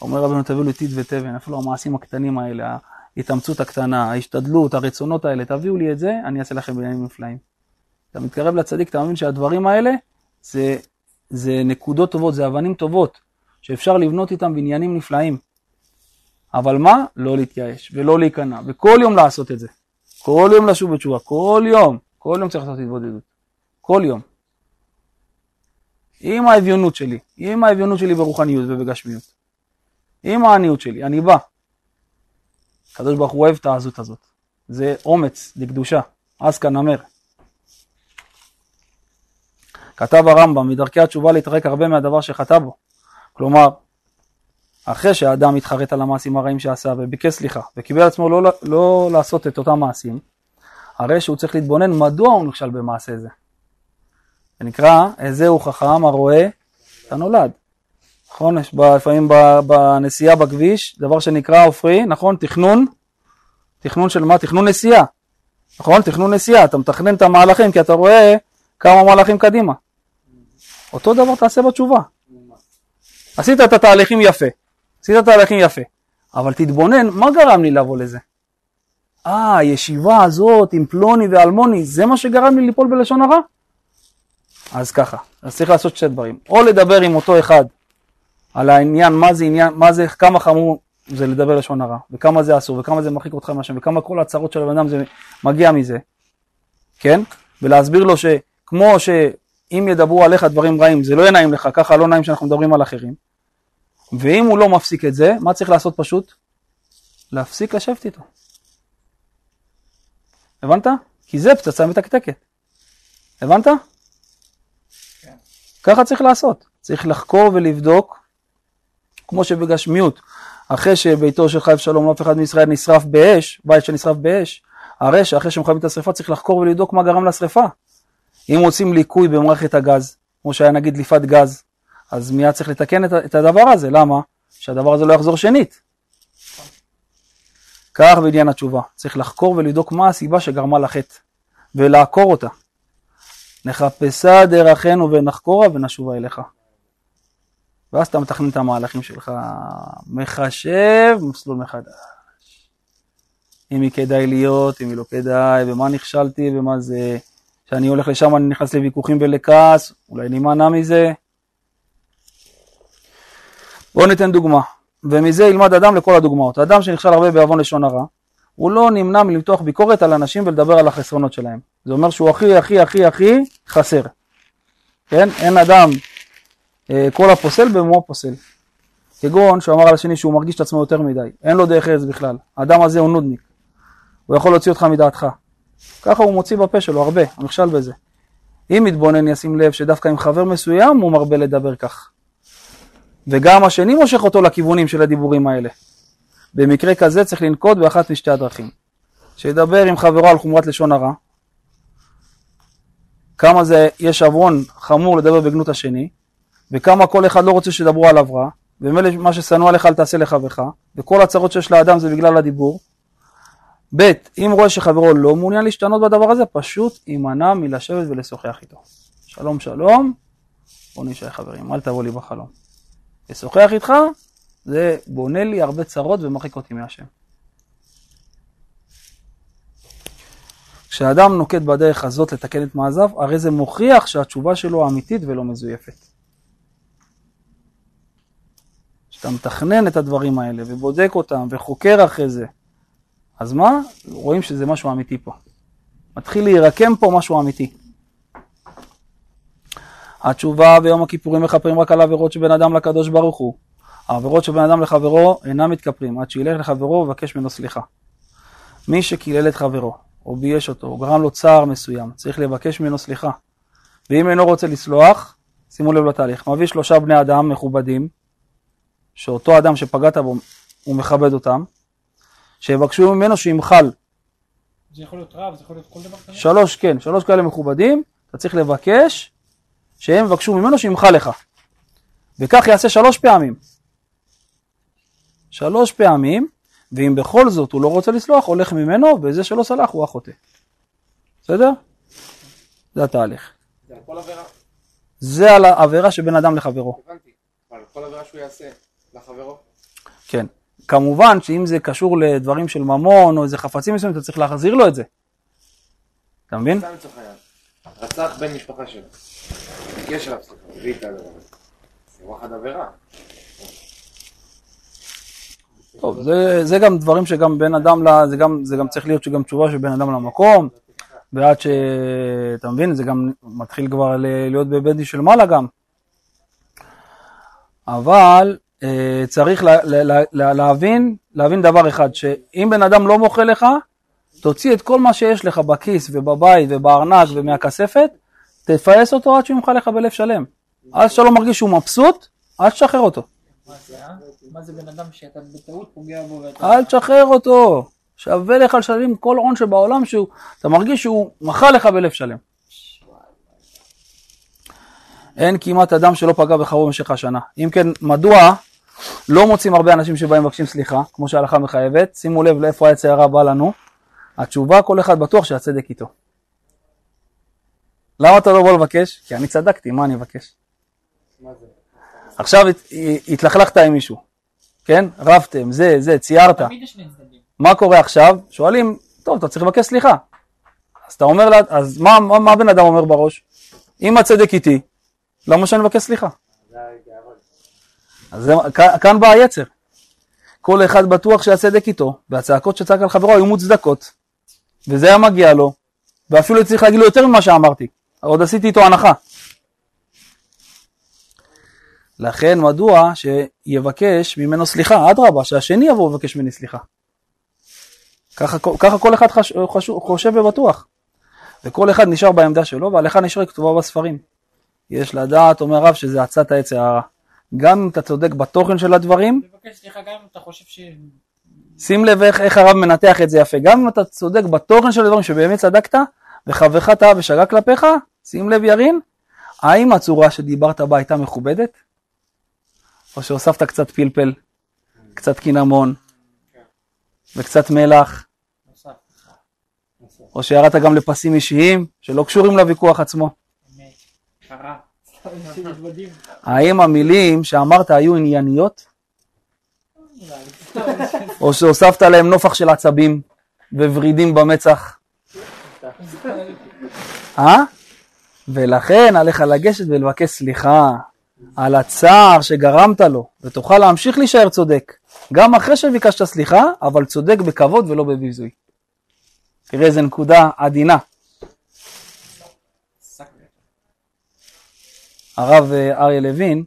אומר רבנו, תביאו לי טיט ותבן, אפילו המעשים הקטנים האלה, ההתאמצות הקטנה, ההשתדלות, הרצונות האלה, תביאו לי את זה, אני אעשה לכם בעניינים נפלאים. אתה מתקרב לצדיק, אתה מבין שהדברים האלה זה, זה נקודות טובות, זה אבנים טובות, שאפשר לבנות איתם בניינים נפלאים. אבל מה? לא להתייאש ולא להיכנע, וכל יום לעשות את זה. כל יום לשוב בתשובה, כל יום, כל יום צריך לעשות התבודדות. כל יום. עם האביונות שלי, עם האביונות שלי ברוחניות ובגשמיות. עם העניות שלי, אני בא. הקדוש ברוך הוא אוהב את העזות הזאת. זה אומץ לקדושה, אז כנמר. כתב הרמב"ם, מדרכי התשובה להתרחק הרבה מהדבר שחטא בו. כלומר, אחרי שהאדם התחרט על המעשים הרעים שעשה וביקש סליחה וקיבל עצמו לא, לא לעשות את אותם מעשים, הרי שהוא צריך להתבונן מדוע הוא נכשל במעשה זה. זה נקרא, איזהו חכם הרואה את הנולד. נכון? יש לפעמים בנסיעה בכביש דבר שנקרא עופרי, נכון? תכנון, תכנון של מה? תכנון נסיעה. נכון? תכנון נסיעה, אתה מתכנן את המהלכים כי אתה רואה כמה מהלכים קדימה. אותו דבר תעשה בתשובה. עשית את התהליכים יפה, עשית תהליכים יפה, אבל תתבונן, מה גרם לי לבוא לזה? אה, הישיבה הזאת עם פלוני ואלמוני, זה מה שגרם לי ליפול בלשון הרע? אז ככה, אז צריך לעשות שתי דברים. או לדבר עם אותו אחד על העניין, מה זה עניין, מה זה, כמה חמור זה לדבר לשון הרע, וכמה זה אסור, וכמה זה מרחיק אותך מהשם, וכמה כל הצרות של הבן אדם זה מגיע מזה, כן? ולהסביר לו שכמו שאם ידברו עליך דברים רעים, זה לא יהיה נעים לך, ככה לא נעים שאנחנו מדברים על אחרים. ואם הוא לא מפסיק את זה, מה צריך לעשות פשוט? להפסיק לשבת איתו. הבנת? כי זה פצצה מתקתקת. הבנת? כן. ככה צריך לעשות. צריך לחקור ולבדוק, כמו שבגשמיות, אחרי שביתו של חייב שלום אף אחד מישראל נשרף באש, בית שנשרף באש, הרי שאחרי שמכבים את השרפה צריך לחקור ולבדוק מה גרם לשרפה. אם רוצים ליקוי במערכת הגז, כמו שהיה נגיד דליפת גז, אז מיד צריך לתקן את, הדבר הזה, למה? שהדבר הזה לא יחזור שנית. כך בעניין התשובה, צריך לחקור ולבדוק מה הסיבה שגרמה לחטא, ולעקור אותה. נחפשה דרכנו ונחקורה ונשובה אליך. ואז אתה מתכנן את המהלכים שלך, מחשב מסלול מחדש. אם היא כדאי להיות, אם היא לא כדאי, במה נכשלתי, במה זה... כשאני הולך לשם אני נכנס לוויכוחים ולכעס, אולי נימנע מזה. בואו ניתן דוגמה, ומזה ילמד אדם לכל הדוגמאות. אדם שנכשל הרבה בעוון לשון הרע, הוא לא נמנע מלמתוח ביקורת על אנשים ולדבר על החסרונות שלהם. זה אומר שהוא הכי הכי הכי הכי חסר. כן? אין אדם, אה, כל הפוסל במומו פוסל. כגון שהוא אמר על השני שהוא מרגיש את עצמו יותר מדי, אין לו דרך ארץ בכלל. האדם הזה הוא נודניק. הוא יכול להוציא אותך מדעתך. ככה הוא מוציא בפה שלו הרבה, הוא נכשל בזה. אם מתבונן ישים לב שדווקא עם חבר מסוים הוא מרבה לדבר כך. וגם השני מושך אותו לכיוונים של הדיבורים האלה. במקרה כזה צריך לנקוט באחת משתי הדרכים. שידבר עם חברו על חומרת לשון הרע, כמה זה יש עוון חמור לדבר בגנות השני, וכמה כל אחד לא רוצה שידברו עליו רע, ומילא מה ששנוא עליך אל תעשה לחברך, וכל הצרות שיש לאדם זה בגלל הדיבור. ב', אם רואה שחברו לא מעוניין להשתנות בדבר הזה, פשוט יימנע מלשבת ולשוחח איתו. שלום שלום, בוא נשאר חברים, אל תבוא לי בחלום. לשוחח איתך, זה בונה לי הרבה צרות ומרחיק אותי מהשם. כשאדם נוקט בדרך הזאת לתקן את מעזיו, הרי זה מוכיח שהתשובה שלו אמיתית ולא מזויפת. כשאתה מתכנן את הדברים האלה ובודק אותם וחוקר אחרי זה, אז מה? רואים שזה משהו אמיתי פה. מתחיל להירקם פה משהו אמיתי. התשובה ביום הכיפורים מכפרים רק על עבירות שבין אדם לקדוש ברוך הוא. העבירות שבין אדם לחברו אינם מתכפרים, עד שילך לחברו ובקש ממנו סליחה. מי שקילל את חברו, או בייש אותו, או גרם לו צער מסוים, צריך לבקש ממנו סליחה. ואם אינו רוצה לסלוח, שימו לב לתהליך, מביא שלושה בני אדם מכובדים, שאותו אדם שפגעת בו, הוא מכבד אותם, שיבקשו ממנו שימחל. זה יכול להיות רב, זה יכול להיות כל דבר כזה? שלוש, כן, שלוש כאלה מכובדים, אתה צריך לבקש שהם יבקשו ממנו שימחל לך. וכך יעשה שלוש פעמים. שלוש פעמים, ואם בכל זאת הוא לא רוצה לסלוח, הולך ממנו, וזה שלא סלח הוא החוטא. בסדר? זה התהליך. זה על כל עבירה, זה על העבירה שבין אדם לחברו. הבנתי. אבל כל עבירה שהוא יעשה לחברו, כן. כמובן שאם זה קשור לדברים של ממון או איזה חפצים מסוימים, אתה צריך להחזיר לו את זה. אתה מבין? סתם לצורך העניין. רצח בן משפחה שלו. ביקש עליו סליחה, הביא את הדבר הזה. זה וואחד עבירה. טוב, זה, זה גם דברים שגם בין אדם, ל, זה, גם, זה גם צריך להיות שגם תשובה של בין אדם למקום, ועד ש... אתה מבין, זה גם מתחיל כבר להיות בבית דין של מעלה גם. אבל צריך לה, לה, לה, להבין, להבין דבר אחד, שאם בן אדם לא מוחל לך, תוציא את כל מה שיש לך בכיס ובבית ובארנק ומהכספת, תפייס אותו עד שהוא ימחל לך בלב שלם. עד שאתה לא מרגיש שהוא מבסוט, אל תשחרר אותו. מה זה, אה? מה זה בן אדם שאתה בטעות פוגע בו ואתה... אל תשחרר אותו. שווה לך לשלם כל הון שבעולם שהוא, אתה מרגיש שהוא מחל לך בלב שלם. אין כמעט אדם שלא פגע בחברו במשך השנה. אם כן, מדוע לא מוצאים הרבה אנשים שבאים מבקשים סליחה, כמו שההלכה מחייבת? שימו לב לאיפה העץ הרע בא לנו. התשובה, כל אחד בטוח שהצדק איתו. למה אתה לא בא לבקש? כי אני צדקתי, מה אני אבקש? עכשיו הת- התלכלכת עם מישהו, כן? רבתם, זה, זה, ציירת. מה קורה עכשיו? שואלים, טוב, אתה צריך לבקש סליחה. אז אתה אומר לה, אז מה, מה, מה הבן אדם אומר בראש? אם הצדק איתי, למה שאני מבקש סליחה? אז זה, כ- כאן בא היצר. כל אחד בטוח שהצדק איתו, והצעקות שצעק על חברו היו מוצדקות, וזה היה מגיע לו, ואפילו צריך להגיד לו יותר ממה שאמרתי, עוד עשיתי איתו הנחה. לכן מדוע שיבקש ממנו סליחה, אדרבה, שהשני יבוא ויבקש ממני סליחה. ככה, ככה כל אחד חש, חש, חושב ובטוח. וכל אחד נשאר בעמדה שלו, וההלכה נשארת כתובה בספרים. יש לדעת, אומר הרב, שזה עצת העץ הרע. גם אם אתה צודק בתוכן של הדברים, לבקש סליחה גם אם אתה חושב ש... שים לב איך, איך הרב מנתח את זה יפה. גם אם אתה צודק בתוכן של הדברים שבאמת צדקת, וחברך טעה ושגה כלפיך, שים לב ירין, האם הצורה שדיברת בה הייתה מכובדת? או שהוספת קצת פלפל, קצת קינמון, וקצת מלח, או שירדת גם לפסים אישיים שלא קשורים לוויכוח עצמו. אמת, קרה. סתם אנשים מתבדים. האם המילים שאמרת היו ענייניות, או שהוספת להם נופח של עצבים וורידים במצח? אה? ולכן עליך לגשת ולבקש סליחה על הצער שגרמת לו, ותוכל להמשיך להישאר צודק, גם אחרי שביקשת סליחה, אבל צודק בכבוד ולא בביזוי. תראה איזה נקודה עדינה. הרב אה, אריה לוין,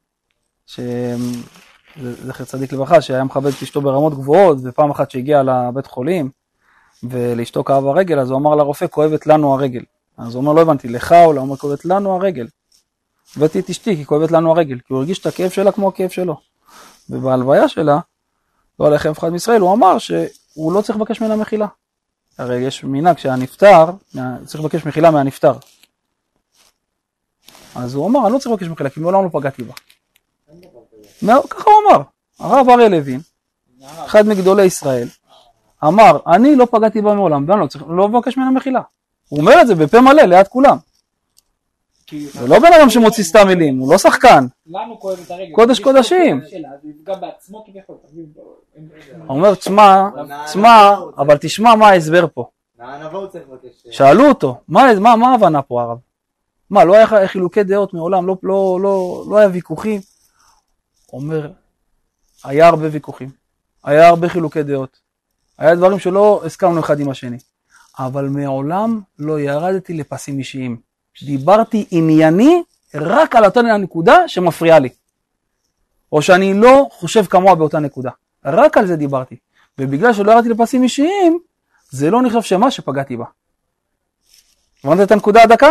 שזכר צדיק לברכה, שהיה מכבד את אשתו ברמות גבוהות, ופעם אחת שהגיע לבית חולים, ולאשתו כאב הרגל, אז הוא אמר לרופא, כואבת לנו הרגל. אז הוא אומר, לא הבנתי, לך או לא? הוא אומר, כואבת לנו הרגל. הבאתי את אשתי, כי כואבת לנו הרגל, כי הוא הרגיש את הכאב שלה כמו הכאב שלו. ובהלוויה שלה, לא הלך אף אחד מישראל, הוא אמר שהוא לא צריך לבקש ממנה מחילה. הרי יש מנהג שהנפטר, צריך לבקש מחילה מהנפטר. אז הוא אמר, אני לא צריך לבקש מחילה, כי מעולם לא פגעתי בה. מה- ככה הוא אמר. הרב אריה לוין, אחד מגדולי ישראל, אמר, אני לא פגעתי בה מעולם, ואני לא צריך לא לבקש ממנה מחילה. הוא אומר את זה בפה מלא ליד כולם. זה לא בן אדם שמוציא סתם מילים, הוא לא שחקן. לנו כואב את הרגל. קודש קודשים. הוא אומר, תשמע, תשמע, אבל תשמע מה ההסבר פה. לבקש. שאלו אותו, מה, מה, מה ההבנה פה הרב? מה, לא היה חילוקי דעות מעולם, לא, לא, לא, לא היה ויכוחים? אומר, היה הרבה ויכוחים, היה הרבה חילוקי דעות, היה דברים שלא הסכמנו אחד עם השני, אבל מעולם לא ירדתי לפסים אישיים. דיברתי ענייני רק על אותה נקודה שמפריעה לי, או שאני לא חושב כמוה באותה נקודה, רק על זה דיברתי. ובגלל שלא ירדתי לפסים אישיים, זה לא נחשב שמה שפגעתי בה. הבנת את הנקודה הדקה?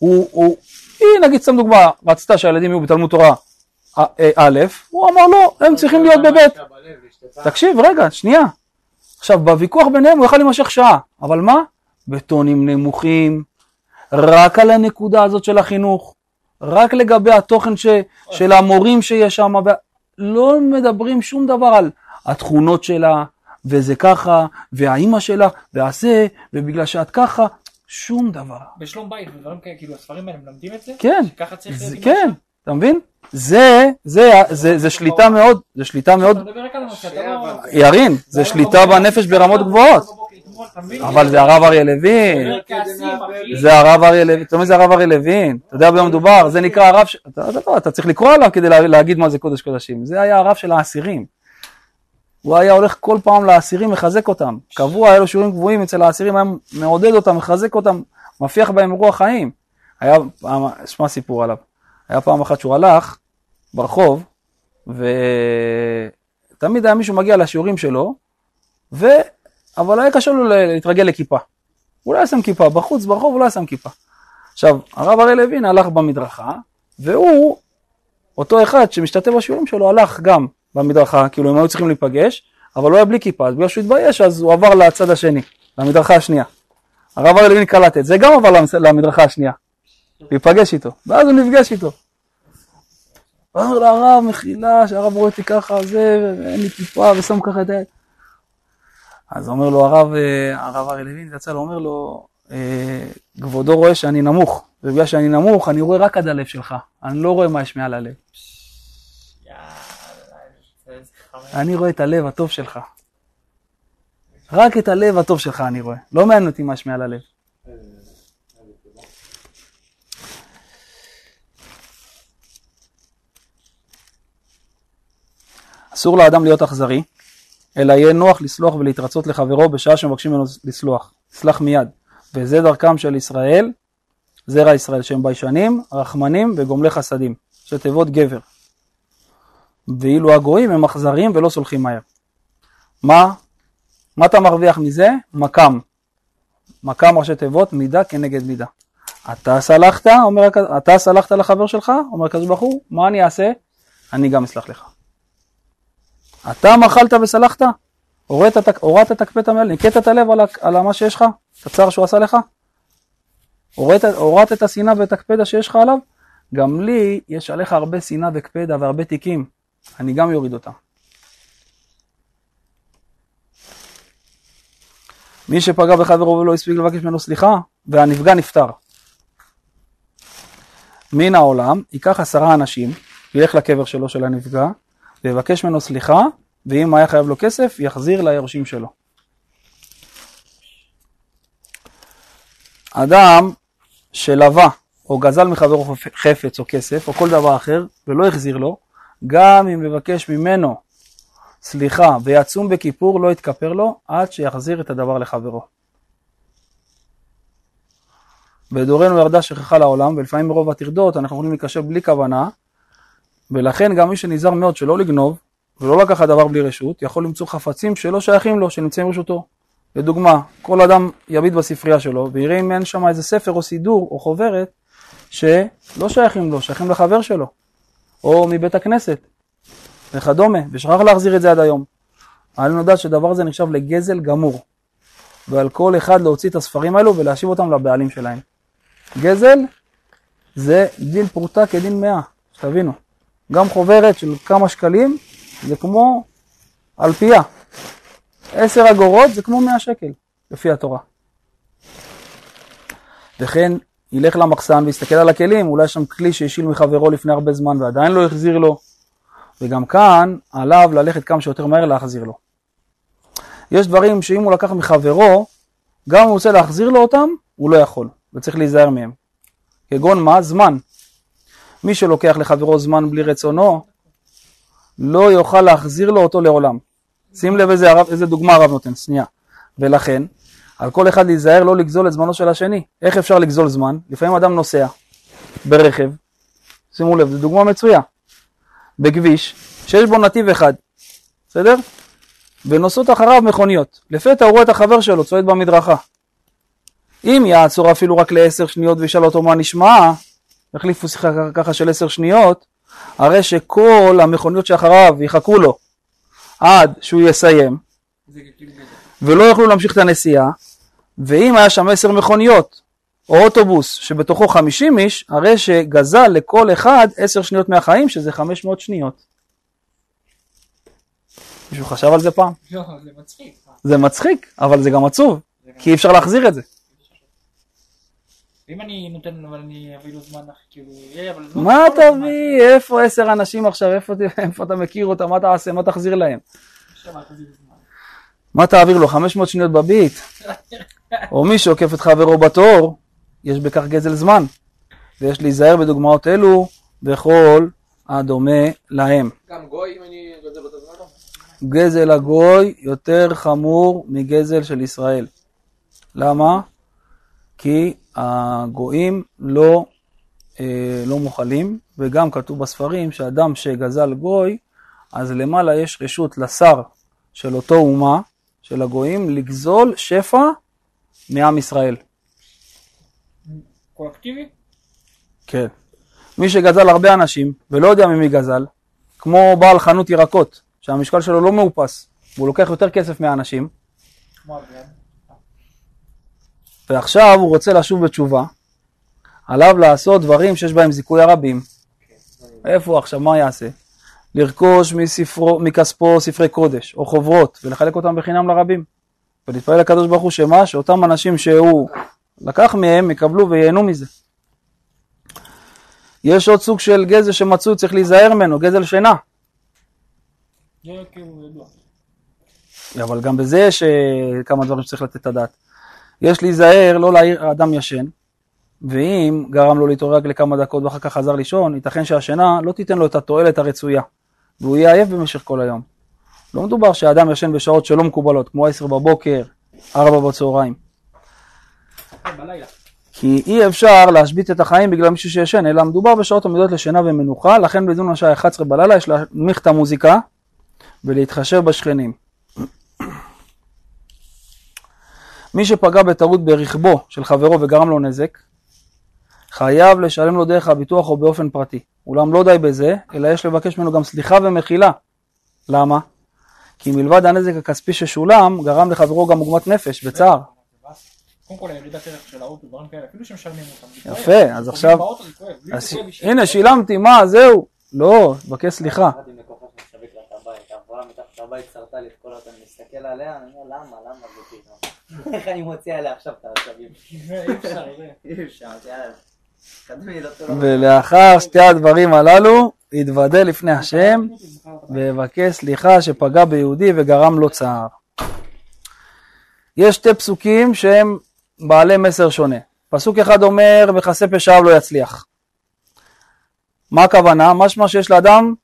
הוא, הוא, היא נגיד סתם דוגמה, רצתה שהילדים יהיו בתלמוד תורה א- הוא אמר לא, הם צריכים להיות בבית. תקשיב, רגע, שנייה. עכשיו, בוויכוח ביניהם הוא יכל להימשך שעה, אבל מה? בטונים נמוכים, רק על הנקודה הזאת של החינוך, רק לגבי התוכן ש, של המורים שיש שם, לא מדברים שום דבר על התכונות שלה, וזה ככה, והאימא שלה, והזה, ובגלל שאת ככה, שום דבר. בשלום בית ודברים כאלה, כאילו הספרים האלה מלמדים את זה? כן, שככה צריך זה? כן, אתה מבין? זה, זה, זה, זה שליטה מאוד, זה שליטה מאוד, לא... ירין, זה שליטה בנפש ברמות גבוהות. אבל זה הרב אריה לוין, זה הרב אריה לוין, אתה יודע מי זה הרב אריה לוין? אתה יודע במה מדובר? זה נקרא הרב, אתה, לא, צריך לקרוא עליו כדי לה- להגיד מה זה קודש קודשים. זה היה הרב של האסירים. הוא היה הולך כל פעם לאסירים, מחזק אותם. קבוע, היה לו שיעורים קבועים אצל האסירים, היה מעודד אותם, מחזק אותם, מפיח בהם רוח חיים. היה פעם, שמע סיפור עליו. היה פעם אחת שהוא הלך ברחוב, ותמיד היה מישהו מגיע לשיעורים שלו, ו... אבל היה קשה לו להתרגל לכיפה. הוא לא היה שם כיפה, בחוץ, ברחוב הוא לא היה שם כיפה. עכשיו, הרב אריה לוין הלך במדרכה, והוא, אותו אחד שמשתתף בשיעורים שלו, הלך גם במדרכה, כאילו הם היו צריכים להיפגש, אבל הוא היה בלי כיפה, אז בגלל שהוא התבייש, אז הוא עבר לצד השני, למדרכה השנייה. הרב אריה לוין קלט את זה, גם עבר למדרכה השנייה, להיפגש איתו, ואז הוא נפגש איתו. הוא אומר לו, הרב, מחילה, שהרב רואה אותי ככה, זה, ואין לי כיפה, ושם ככה את היד. אז אומר לו הרב, אה, הרב אריה לוין, יצא לו, אומר לו, אה, כבודו רואה שאני נמוך, ובגלל שאני נמוך, אני רואה רק עד הלב שלך, אני לא רואה מה יש מעל הלב. שלך. אני רואה את הלב הטוב שלך. רק את הלב הטוב שלך אני רואה. לא מעניין אותי מה שמעל הלב. אסור לאדם להיות אכזרי, אלא יהיה נוח לסלוח ולהתרצות לחברו בשעה שמבקשים ממנו לסלוח. סלח מיד. וזה דרכם של ישראל, זרע ישראל, שהם ביישנים, רחמנים וגומלי חסדים, שתיבות גבר. ואילו הגויים הם אכזריים ולא סולחים מהר. מה? מה אתה מרוויח מזה? מקם. מקם ראשי תיבות, מידה כנגד מידה. אתה סלחת, אומר, אתה סלחת לחבר שלך, אומר ברוך הוא, מה אני אעשה? אני גם אסלח לך. אתה מחלת וסלחת? הורדת את הקפאת המעל, ניקית את הלב על, על מה שיש לך? את הצער שהוא עשה לך? הורדת, הורדת את השנאה ואת הקפדה שיש לך עליו? גם לי יש עליך הרבה שנאה וקפדה והרבה תיקים, אני גם יוריד אותם. מי שפגע בחברו ולא הספיק לבקש ממנו סליחה, והנפגע נפטר. מן העולם, ייקח עשרה אנשים, ילך לקבר שלו של הנפגע, ויבקש ממנו סליחה, ואם היה חייב לו כסף, יחזיר ליורשים שלו. אדם שלווה או גזל מחברו חפץ או כסף או כל דבר אחר ולא החזיר לו, גם אם מבקש ממנו סליחה ויצום בכיפור לא יתכפר לו עד שיחזיר את הדבר לחברו. בדורנו ירדה שכחה לעולם ולפעמים מרוב הטרדות אנחנו יכולים להיקשר בלי כוונה ולכן גם מי שנזהר מאוד שלא לגנוב ולא לקחת דבר בלי רשות יכול למצוא חפצים שלא שייכים לו שנמצאים ברשותו. לדוגמה, כל אדם יביט בספרייה שלו ויראה אם אין שם איזה ספר או סידור או חוברת שלא שייכים לו, שייכים לחבר שלו, או מבית הכנסת וכדומה, ושכח להחזיר את זה עד היום. עלינו לדעת שדבר זה נחשב לגזל גמור, ועל כל אחד להוציא את הספרים האלו ולהשיב אותם לבעלים שלהם. גזל זה דין פרוטה כדין מאה, שתבינו. גם חוברת של כמה שקלים זה כמו אלפייה. עשר אגורות זה כמו מאה שקל, לפי התורה. וכן ילך למחסן ויסתכל על הכלים, אולי יש שם כלי שהשיל מחברו לפני הרבה זמן ועדיין לא החזיר לו, וגם כאן עליו ללכת כמה שיותר מהר להחזיר לו. יש דברים שאם הוא לקח מחברו, גם אם הוא רוצה להחזיר לו אותם, הוא לא יכול, וצריך להיזהר מהם. כגון מה? זמן. מי שלוקח לחברו זמן בלי רצונו, לא יוכל להחזיר לו אותו לעולם. שים לב איזה, הרב, איזה דוגמה הרב נותן, שנייה. ולכן, על כל אחד להיזהר לא לגזול את זמנו של השני. איך אפשר לגזול זמן? לפעמים אדם נוסע ברכב, שימו לב, זו דוגמה מצויה, בכביש, שיש בו נתיב אחד, בסדר? ונוסעות אחריו מכוניות. לפתע הוא רואה את החבר שלו צועד במדרכה. אם יעצור אפילו רק לעשר שניות וישאל אותו מה נשמע, יחליפו שיחה ככה של עשר שניות, הרי שכל המכוניות שאחריו יחכו לו עד שהוא יסיים. ולא יוכלו להמשיך את הנסיעה, ואם היה שם עשר מכוניות, או אוטובוס שבתוכו חמישים איש, הרי שגזל לכל אחד עשר שניות מהחיים, שזה חמש מאות שניות. מישהו חשב על זה פעם? לא, זה מצחיק. זה מצחיק, אבל זה גם עצוב, כי אי אפשר להחזיר את זה. אם אני נותן, אבל אני אביא לו זמן, כאילו, אבל... לא מה. תביא, איפה עשר אנשים עכשיו, איפה אתה מכיר אותם, מה תעשה, מה תחזיר להם? מה תעביר לו, 500 שניות בביט? או מי שעוקף את חברו בתור, יש בכך גזל זמן. ויש להיזהר בדוגמאות אלו בכל הדומה להם. גם גוי אם אני גוזל אותו זמן? גזל הגוי יותר חמור מגזל של ישראל. למה? כי הגויים לא, אה, לא מוכלים, וגם כתוב בספרים שאדם שגזל גוי, אז למעלה יש רשות לשר של אותו אומה, של הגויים, לגזול שפע מעם ישראל. קולקטיבי? כן. מי שגזל הרבה אנשים, ולא יודע ממי גזל, כמו בעל חנות ירקות, שהמשקל שלו לא מאופס, והוא לוקח יותר כסף מהאנשים. ועכשיו הוא רוצה לשוב בתשובה, עליו לעשות דברים שיש בהם זיכוי הרבים. איפה הוא עכשיו, מה יעשה? לרכוש מספרו, מכספו ספרי קודש או חוברות ולחלק אותם בחינם לרבים. ולהתפלל לקדוש ברוך הוא שמה? שאותם אנשים שהוא לקח מהם יקבלו וייהנו מזה. יש עוד סוג של גזל שמצוי, צריך להיזהר ממנו, גזל שינה. אבל גם בזה יש אה, כמה דברים שצריך לתת את הדעת. יש להיזהר לא להעיר אדם ישן, ואם גרם לו להתעורר רק לכמה דקות ואחר כך חזר לישון, ייתכן שהשינה לא תיתן לו את התועלת הרצויה, והוא יהיה עייף במשך כל היום. לא מדובר שאדם ישן בשעות שלא מקובלות, כמו 10 בבוקר, 4 בצהריים. כי אי אפשר להשבית את החיים בגלל מישהו שישן, אלא מדובר בשעות עמידות לשינה ומנוחה, לכן בזמן השעה 11 בלילה יש להנמיך את המוזיקה ולהתחשב בשכנים. מי שפגע בטעות ברכבו של חברו וגרם לו נזק, חייב לשלם לו דרך הביטוח או באופן פרטי. אולם לא די בזה, אלא יש לבקש ממנו גם סליחה ומחילה. למה? כי מלבד הנזק הכספי ששולם, גרם לחברו גם עוגמת נפש וצער. קודם כל הירידת ערך של האוטו, דברים כאלה, אפילו שמשלמים אותם. יפה. אז עכשיו-. הנה, שילמתי, מה, זהו. לא, תבקש סליחה. יחד עם לקוחה שמשווק לה את הבית, העבורה מתחת לבית שרתה לי את כל אותה, אני מסתכל עליה, אני אומר למה, למה זה? איך אני מוציא עליה עכשיו את העצבים? אי אפשר, זה. אי אפשר, יאללה. קדמי, טוב. ולאחר שתי הדברים הללו, יתוודה לפני השם ויבקש סליחה שפגע ביהודי וגרם לו צער. יש שתי פסוקים שהם בעלי מסר שונה. פסוק אחד אומר, מכסה פשעיו לא יצליח. מה הכוונה? משמע שיש לאדם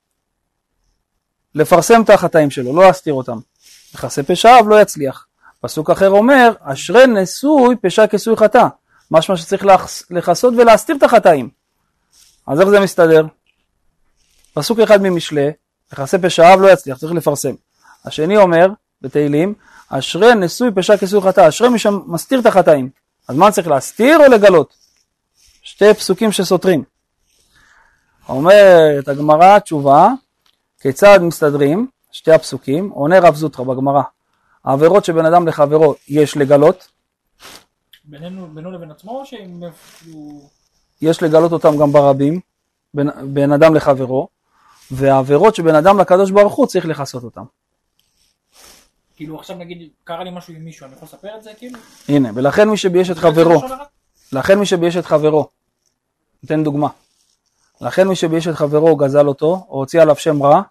לפרסם את החטאים שלו, לא להסתיר אותם. מכסה פשעיו לא יצליח. פסוק אחר אומר, אשרי נשוי פשע כיסוי חטא. משמע שצריך לכסות ולהסתיר את החטאים. אז איך זה מסתדר? פסוק אחד ממשלי, מכסה פשעיו לא יצליח, צריך לפרסם. השני אומר, בתהילים, אשרי נשוי פשע כיסוי חטא, אשרי מי שמסתיר את החטאים. אז מה צריך להסתיר או לגלות? שתי פסוקים שסותרים. אומרת הגמרא תשובה, כיצד מסתדרים שתי הפסוקים? עונה רב זוטרא בגמרא, העבירות שבין אדם לחברו יש לגלות, בינינו בינו לבין עצמו, או שהם. יש לגלות אותם גם ברבים, בין, בין אדם לחברו, והעבירות שבין אדם לקדוש ברוך הוא צריך לכסות אותם. כאילו עכשיו נגיד קרה לי משהו עם מישהו, אני יכול לספר את זה כאילו? הנה, ולכן מי שבייש את חברו, לכן מי שבייש את חברו, ניתן דוגמה, לכן מי שבייש את חברו גזל אותו, או הוציא עליו שם רע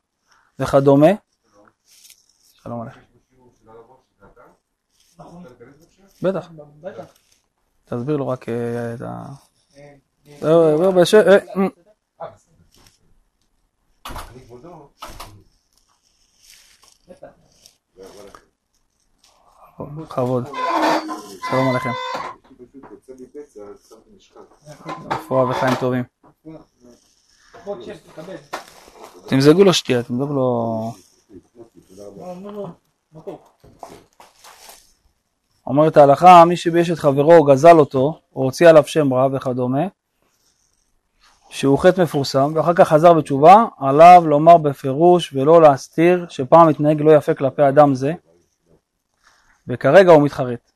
וכדומה, שלום עליכם, בטח. תסביר לו רק אה, את ה... בטח. בכבוד, שלום עליכם, רפואה וחיים טובים. תמזגו לו שתייה, תמזגו לו... אומרת ההלכה, מי שבייש את חברו גזל אותו, או הוציא עליו שם רע וכדומה, שהוא חטא מפורסם, ואחר כך חזר בתשובה, עליו לומר בפירוש ולא להסתיר שפעם התנהג לא יפה כלפי אדם זה, וכרגע הוא מתחרט.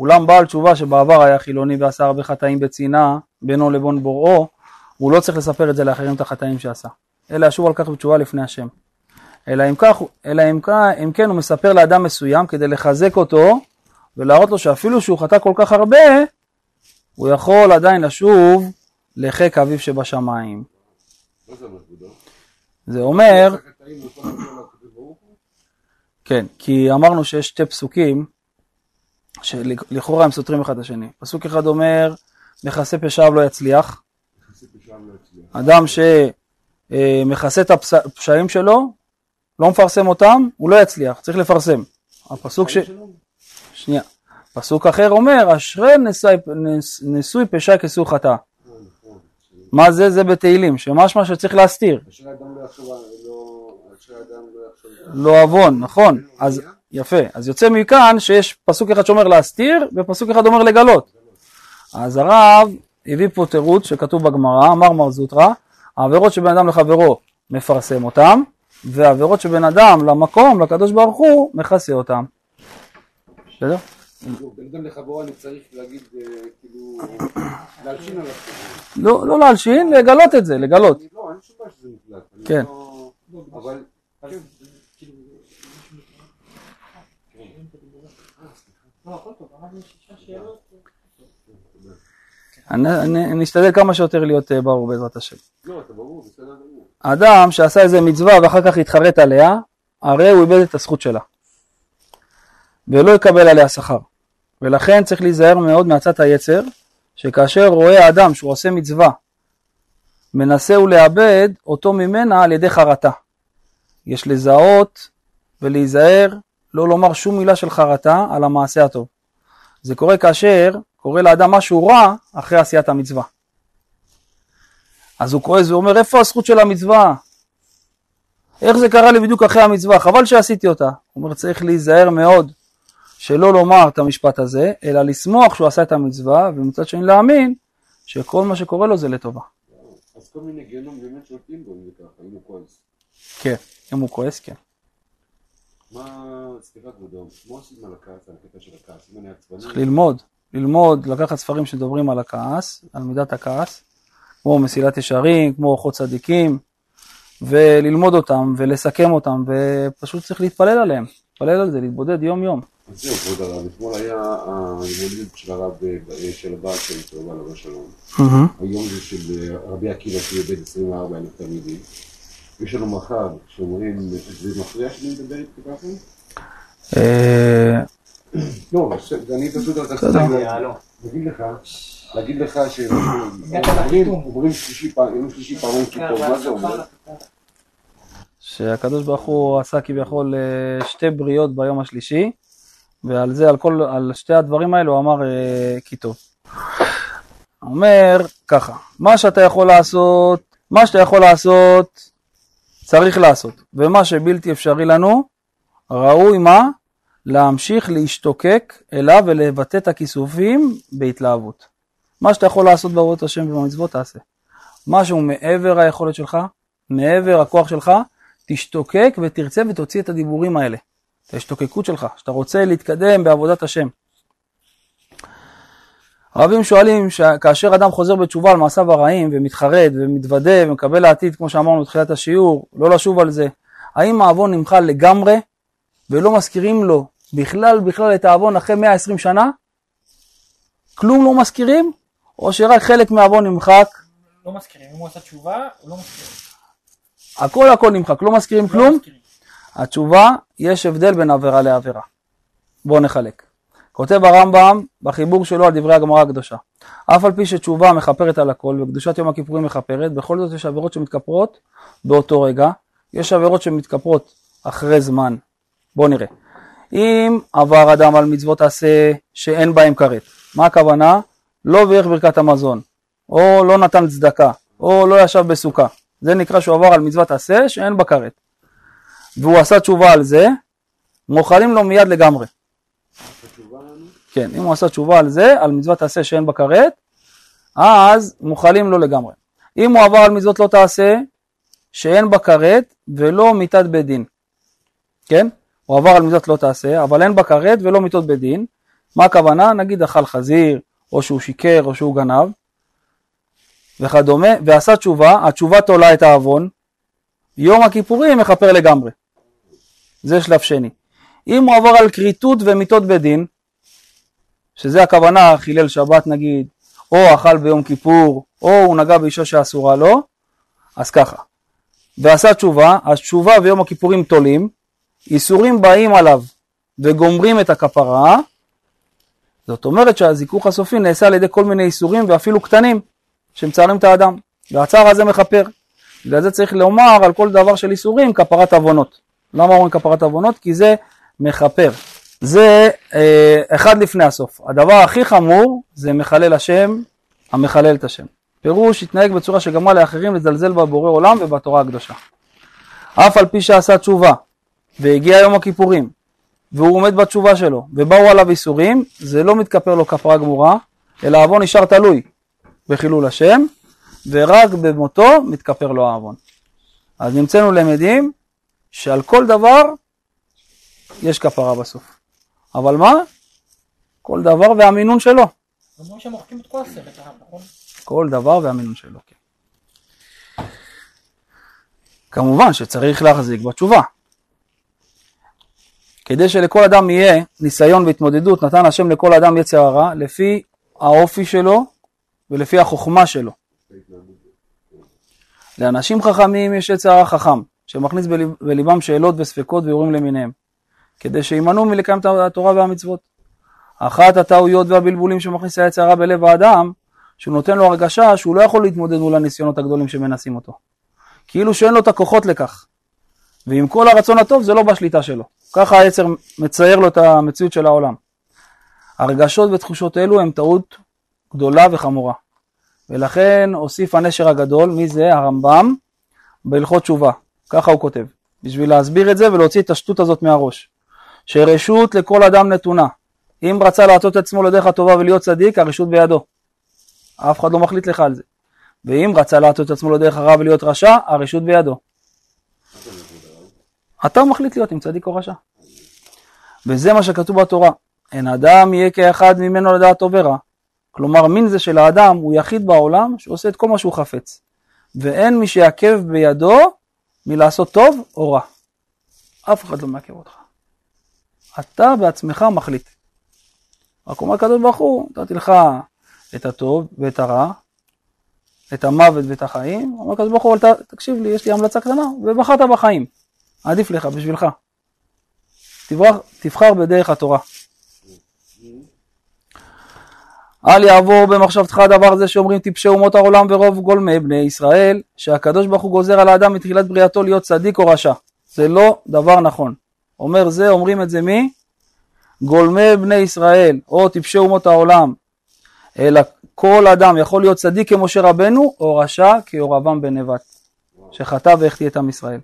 אולם בעל תשובה שבעבר היה חילוני ועשה הרבה חטאים בצנעה בינו לבין בוראו, הוא לא צריך לספר את זה לאחרים את החטאים שעשה, אלא ישוב על כך בתשובה לפני השם. אלא אם כך, אלא אם, כך, אם כן הוא מספר לאדם מסוים כדי לחזק אותו ולהראות לו שאפילו שהוא חטא כל כך הרבה, הוא יכול עדיין לשוב לחיק אביו שבשמיים. זה אומר, כן, כי אמרנו שיש שתי פסוקים שלכאורה הם סותרים אחד את השני. פסוק אחד אומר, מכסה פשעיו לא יצליח. אדם שמכסה את הפשעים שלו, לא מפרסם אותם, הוא לא יצליח, צריך לפרסם. הפסוק ש... שנייה. פסוק אחר אומר, אשרי נשוי, נש, נשוי פשע כסוי חטא. מה זה? זה בתהילים, שמשמע שצריך להסתיר. לא לא- לא. לא עוון, נכון. אז יפה. אז יוצא מכאן שיש פסוק אחד שאומר להסתיר, ופסוק אחד אומר לגלות. אז הרב הביא פה תירוץ שכתוב בגמרא, אמר מר זוטרא, העבירות שבין אדם לחברו מפרסם אותם, והעבירות שבין אדם למקום, לקדוש ברוך הוא, מכסה אותם. בסדר? בין אדם לחברו אני צריך להגיד, אה, כאילו, להלשין. לא, לא להלשין, לגלות את זה, לגלות. אני- לא, אין שום בעיה שזה מוקלט. אני כן. אבל. אני- אני- נשתדל כמה שיותר להיות אה, ברור בעזרת השם. לא. אדם שעשה איזה מצווה ואחר כך התחרט עליה, הרי הוא איבד את הזכות שלה. ולא יקבל עליה שכר. ולכן צריך להיזהר מאוד מעצת היצר, שכאשר רואה האדם שהוא עושה מצווה, מנסה הוא לאבד אותו ממנה על ידי חרטה. יש לזהות ולהיזהר לא לומר שום מילה של חרטה על המעשה הטוב. זה קורה כאשר קורה לאדם משהו רע אחרי עשיית המצווה. אז הוא כועס ואומר, איפה הזכות של המצווה? איך זה קרה לי בדיוק אחרי המצווה? חבל שעשיתי אותה. הוא אומר, צריך להיזהר מאוד שלא לומר את המשפט הזה, אלא לשמוח שהוא עשה את המצווה, ומצד שני להאמין שכל מה שקורה לו זה לטובה. אז כל מיני גיהנום באמת שולטים בו אם זה ככה, אם הוא כועס. כן, אם הוא כועס, כן. מה, סליחה כבודו, מה עושים על הכעס, על הקטע של הכעס? אם אני עצבני... צריך ללמוד, ללמוד, לקחת ספרים שמדברים על הכעס, על מידת הכעס, כמו מסילת ישרים, כמו אורחות צדיקים, וללמוד אותם ולסכם אותם, ופשוט צריך להתפלל עליהם, להתפלל על זה, להתבודד יום יום. אז זהו, כבוד הרב, אתמול היה ההתמודדות של הרב, אה, של הבעל של שלו, בעל הרב שלום. היום זה של אה, רבי עקיבא שאיבד 24 אלף תלמידים. יש לנו מחר שאומרים, זה מפריע שאני מדבר איתך ככה? אה, לא, אני פשוט. להגיד לך, להגיד לך שאומרים אומרים שלישי פעם, יום שלישי כיפור, מה זה אומר? שהקדוש ברוך הוא עשה כביכול שתי בריאות ביום השלישי, ועל זה, על, כל, על שתי הדברים האלו הוא אמר אה, כי טוב. אומר ככה, מה שאתה יכול לעשות, מה שאתה יכול לעשות, צריך לעשות, ומה שבלתי אפשרי לנו, ראוי מה? להמשיך להשתוקק אליו ולבטא את הכיסופים בהתלהבות. מה שאתה יכול לעשות בעבודת השם ובמצוות תעשה. משהו מעבר היכולת שלך, מעבר הכוח שלך, תשתוקק ותרצה ותוציא את הדיבורים האלה. את ההשתוקקות שלך, שאתה רוצה להתקדם בעבודת השם. רבים שואלים שכאשר אדם חוזר בתשובה על מעשיו הרעים ומתחרט ומתוודה ומקבל לעתיד, כמו שאמרנו בתחילת השיעור, לא לשוב על זה, האם העוון נמחל לגמרי ולא מזכירים לו בכלל בכלל את העוון אחרי 120 שנה? כלום לא מזכירים? או שרק חלק מהעוון נמחק? לא מזכירים, אם הוא עשה תשובה, הוא לא מזכיר. הכל הכל נמחק, לא מזכירים לא כלום? מזכירים. התשובה, יש הבדל בין עבירה לעבירה. בואו נחלק. כותב הרמב"ם בחיבור שלו על דברי הגמרא הקדושה. אף על פי שתשובה מכפרת על הכל וקדושת יום הכיפורים מכפרת, בכל זאת יש עבירות שמתכפרות באותו רגע, יש עבירות שמתכפרות אחרי זמן. בואו נראה. אם עבר אדם על מצוות עשה שאין בהם כרת, מה הכוונה? לא בירך ברכת המזון, או לא נתן צדקה, או לא ישב בסוכה. זה נקרא שהוא עבר על מצוות עשה שאין בה כרת. והוא עשה תשובה על זה, מוחלים לו מיד לגמרי. כן, אם הוא עשה תשובה על זה, על מצוות תעשה שאין בה כרת, אז מוחלים לו לגמרי. אם הוא עבר על מצוות לא תעשה, שאין בה כרת ולא מיתת בית דין. כן? הוא עבר על מצוות לא תעשה, אבל אין בה כרת ולא מיתות בית דין. מה הכוונה? נגיד אכל חזיר, או שהוא שיקר, או שהוא גנב, וכדומה, ועשה תשובה, התשובה תולה את העוון, יום הכיפורים מכפר לגמרי. זה שלב שני. אם הוא עבר על כריתות ומיתות בית דין, שזה הכוונה חילל שבת נגיד, או אכל ביום כיפור, או הוא נגע באישה שאסורה לו, אז ככה. ועשה תשובה, אז תשובה ויום הכיפורים תולים, איסורים באים עליו וגומרים את הכפרה, זאת אומרת שהזיכוך הסופי נעשה על ידי כל מיני איסורים ואפילו קטנים שמצערים את האדם, והצער הזה מכפר. בגלל זה צריך לומר על כל דבר של איסורים כפרת עוונות. למה אומרים כפרת עוונות? כי זה מכפר. זה אה, אחד לפני הסוף. הדבר הכי חמור זה מחלל השם, המחלל את השם. פירוש התנהג בצורה שגרמה לאחרים לזלזל בבורא עולם ובתורה הקדושה. אף על פי שעשה תשובה והגיע יום הכיפורים והוא עומד בתשובה שלו ובאו עליו איסורים, זה לא מתכפר לו כפרה גמורה, אלא העוון נשאר תלוי בחילול השם, ורק במותו מתכפר לו העוון. אז נמצאנו למדים שעל כל דבר יש כפרה בסוף. אבל מה? כל דבר והמינון שלו. אומרים שמוחקים את כל הסרט, הרב, נכון? כל דבר והמינון שלו, כן. כמובן שצריך להחזיק בתשובה. כדי שלכל אדם יהיה ניסיון והתמודדות, נתן השם לכל אדם יצר הרע, לפי האופי שלו ולפי החוכמה שלו. לאנשים חכמים יש יצר הרע חכם, שמכניס בליב, בליבם שאלות וספקות ואירועים למיניהם, כדי שימנעו מלקיים את התורה והמצוות. אחת הטעויות והבלבולים שמכניס היצר הרע בלב האדם, שהוא נותן לו הרגשה שהוא לא יכול להתמודד מול הניסיונות הגדולים שמנסים אותו. כאילו שאין לו את הכוחות לכך. ועם כל הרצון הטוב זה לא בשליטה שלו. ככה היצר מצייר לו את המציאות של העולם. הרגשות ותחושות אלו הם טעות גדולה וחמורה. ולכן הוסיף הנשר הגדול, מי זה? הרמב"ם, בהלכות תשובה. ככה הוא כותב. בשביל להסביר את זה ולהוציא את השטות הזאת מהראש. שרשות לכל אדם נתונה. אם רצה לעשות את עצמו לדרך הטובה ולהיות צדיק, הרשות בידו. אף אחד לא מחליט לך על זה. ואם רצה לעשות את עצמו לדרך הרע ולהיות רשע, הרשות בידו. אתה מחליט להיות עם צדיק או רשע. וזה מה שכתוב בתורה. אין אדם יהיה כאחד ממנו לדעת טוב ורע. כלומר, מין זה של האדם הוא יחיד בעולם שעושה את כל מה שהוא חפץ. ואין מי שיעכב בידו מלעשות טוב או רע. אף אחד לא מעכב אותך. אתה בעצמך מחליט. רק אומר הקדוש ברוך הוא, נתתי לך את הטוב ואת הרע, את המוות ואת החיים, אומר הקדוש ברוך הוא, תקשיב לי, יש לי המלצה קטנה, ובחרת בחיים. עדיף לך, בשבילך. תברח, תבחר בדרך התורה. אל יעבור במחשבתך הדבר הזה שאומרים טיפשי אומות העולם ורוב גולמי בני ישראל, שהקדוש ברוך הוא גוזר על האדם מתחילת בריאתו להיות צדיק או רשע. זה לא דבר נכון. אומר זה, אומרים את זה מי? גולמי בני ישראל, או טיפשי אומות העולם. אלא כל אדם יכול להיות צדיק כמשה רבנו, או רשע כיורבם בן נבט, שחטא והחטיא את עם ישראל.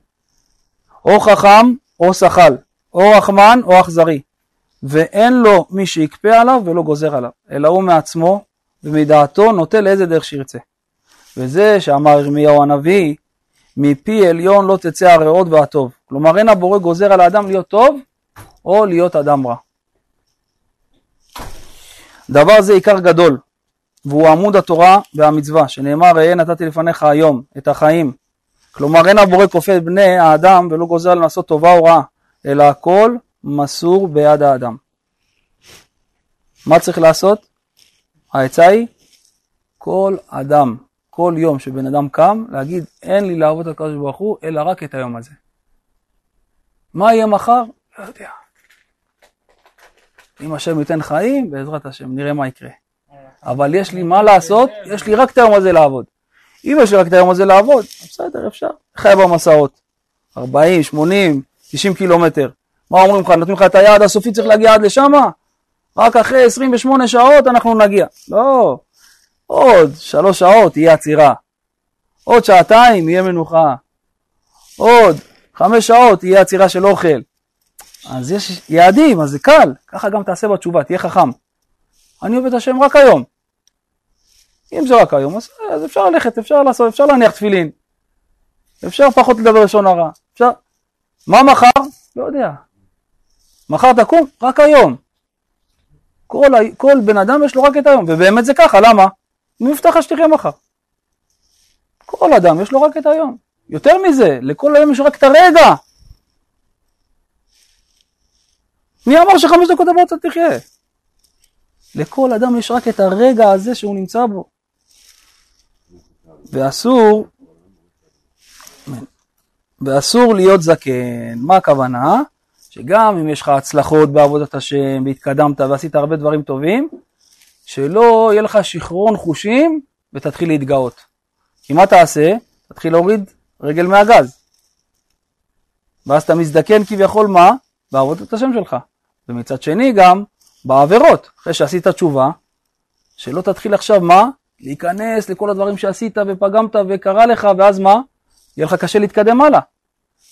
או חכם או שחל, או רחמן או אכזרי, ואין לו מי שיכפה עליו ולא גוזר עליו, אלא הוא מעצמו ומדעתו נוטה לאיזה דרך שירצה. וזה שאמר ירמיהו הנביא, מפי עליון לא תצא הרעות והטוב. כלומר אין הבורא גוזר על האדם להיות טוב או להיות אדם רע. דבר זה עיקר גדול, והוא עמוד התורה והמצווה, שנאמר ראה נתתי לפניך היום את החיים. כלומר אין הבורא כופה את בני האדם ולא גוזר עליהם לעשות טובה או רעה, אלא הכל מסור ביד האדם. מה צריך לעשות? העצה היא כל אדם, כל יום שבן אדם קם, להגיד אין לי לעבוד את הקדוש ברוך הוא, אלא רק את היום הזה. מה יהיה מחר? לא יודע. אם השם ייתן חיים, בעזרת השם, נראה מה יקרה. אבל יש לי מה לעשות, יש לי רק את היום הזה לעבוד. אם יש לי רק את היום הזה לעבוד, בסדר, אפשר. חי במסעות. 40, 80, 90 קילומטר. מה אומרים לך? נותנים לך את היעד הסופי, צריך להגיע עד לשם? רק אחרי 28 שעות אנחנו נגיע. לא. עוד שלוש שעות תהיה עצירה. עוד שעתיים יהיה מנוחה. עוד חמש שעות תהיה עצירה של אוכל. אז יש יעדים, אז זה קל. ככה גם תעשה בתשובה, תהיה חכם. אני עובד השם רק היום. אם זה רק היום, אז, אז אפשר ללכת, אפשר לעשות, אפשר להניח תפילין. אפשר פחות לדבר לשון הרע. אפשר... מה מחר? לא יודע. מחר תקום? רק היום. כל, כל בן אדם יש לו רק את היום, ובאמת זה ככה, למה? מי מבטח לך שתחיה מחר? כל אדם יש לו רק את היום. יותר מזה, לכל היום יש רק את הרגע. מי אמר שחמש דקות הבאות אתה תחיה? לכל אדם יש רק את הרגע הזה שהוא נמצא בו. ואסור, ואסור להיות זקן. מה הכוונה? שגם אם יש לך הצלחות בעבודת השם, והתקדמת ועשית הרבה דברים טובים, שלא יהיה לך שיכרון חושים ותתחיל להתגאות. כי מה תעשה? תתחיל להוריד רגל מהגז. ואז אתה מזדקן כביכול מה? בעבודת השם שלך. ומצד שני גם בעבירות, אחרי שעשית תשובה, שלא תתחיל עכשיו מה? להיכנס לכל הדברים שעשית ופגמת וקרה לך, ואז מה? יהיה לך קשה להתקדם הלאה.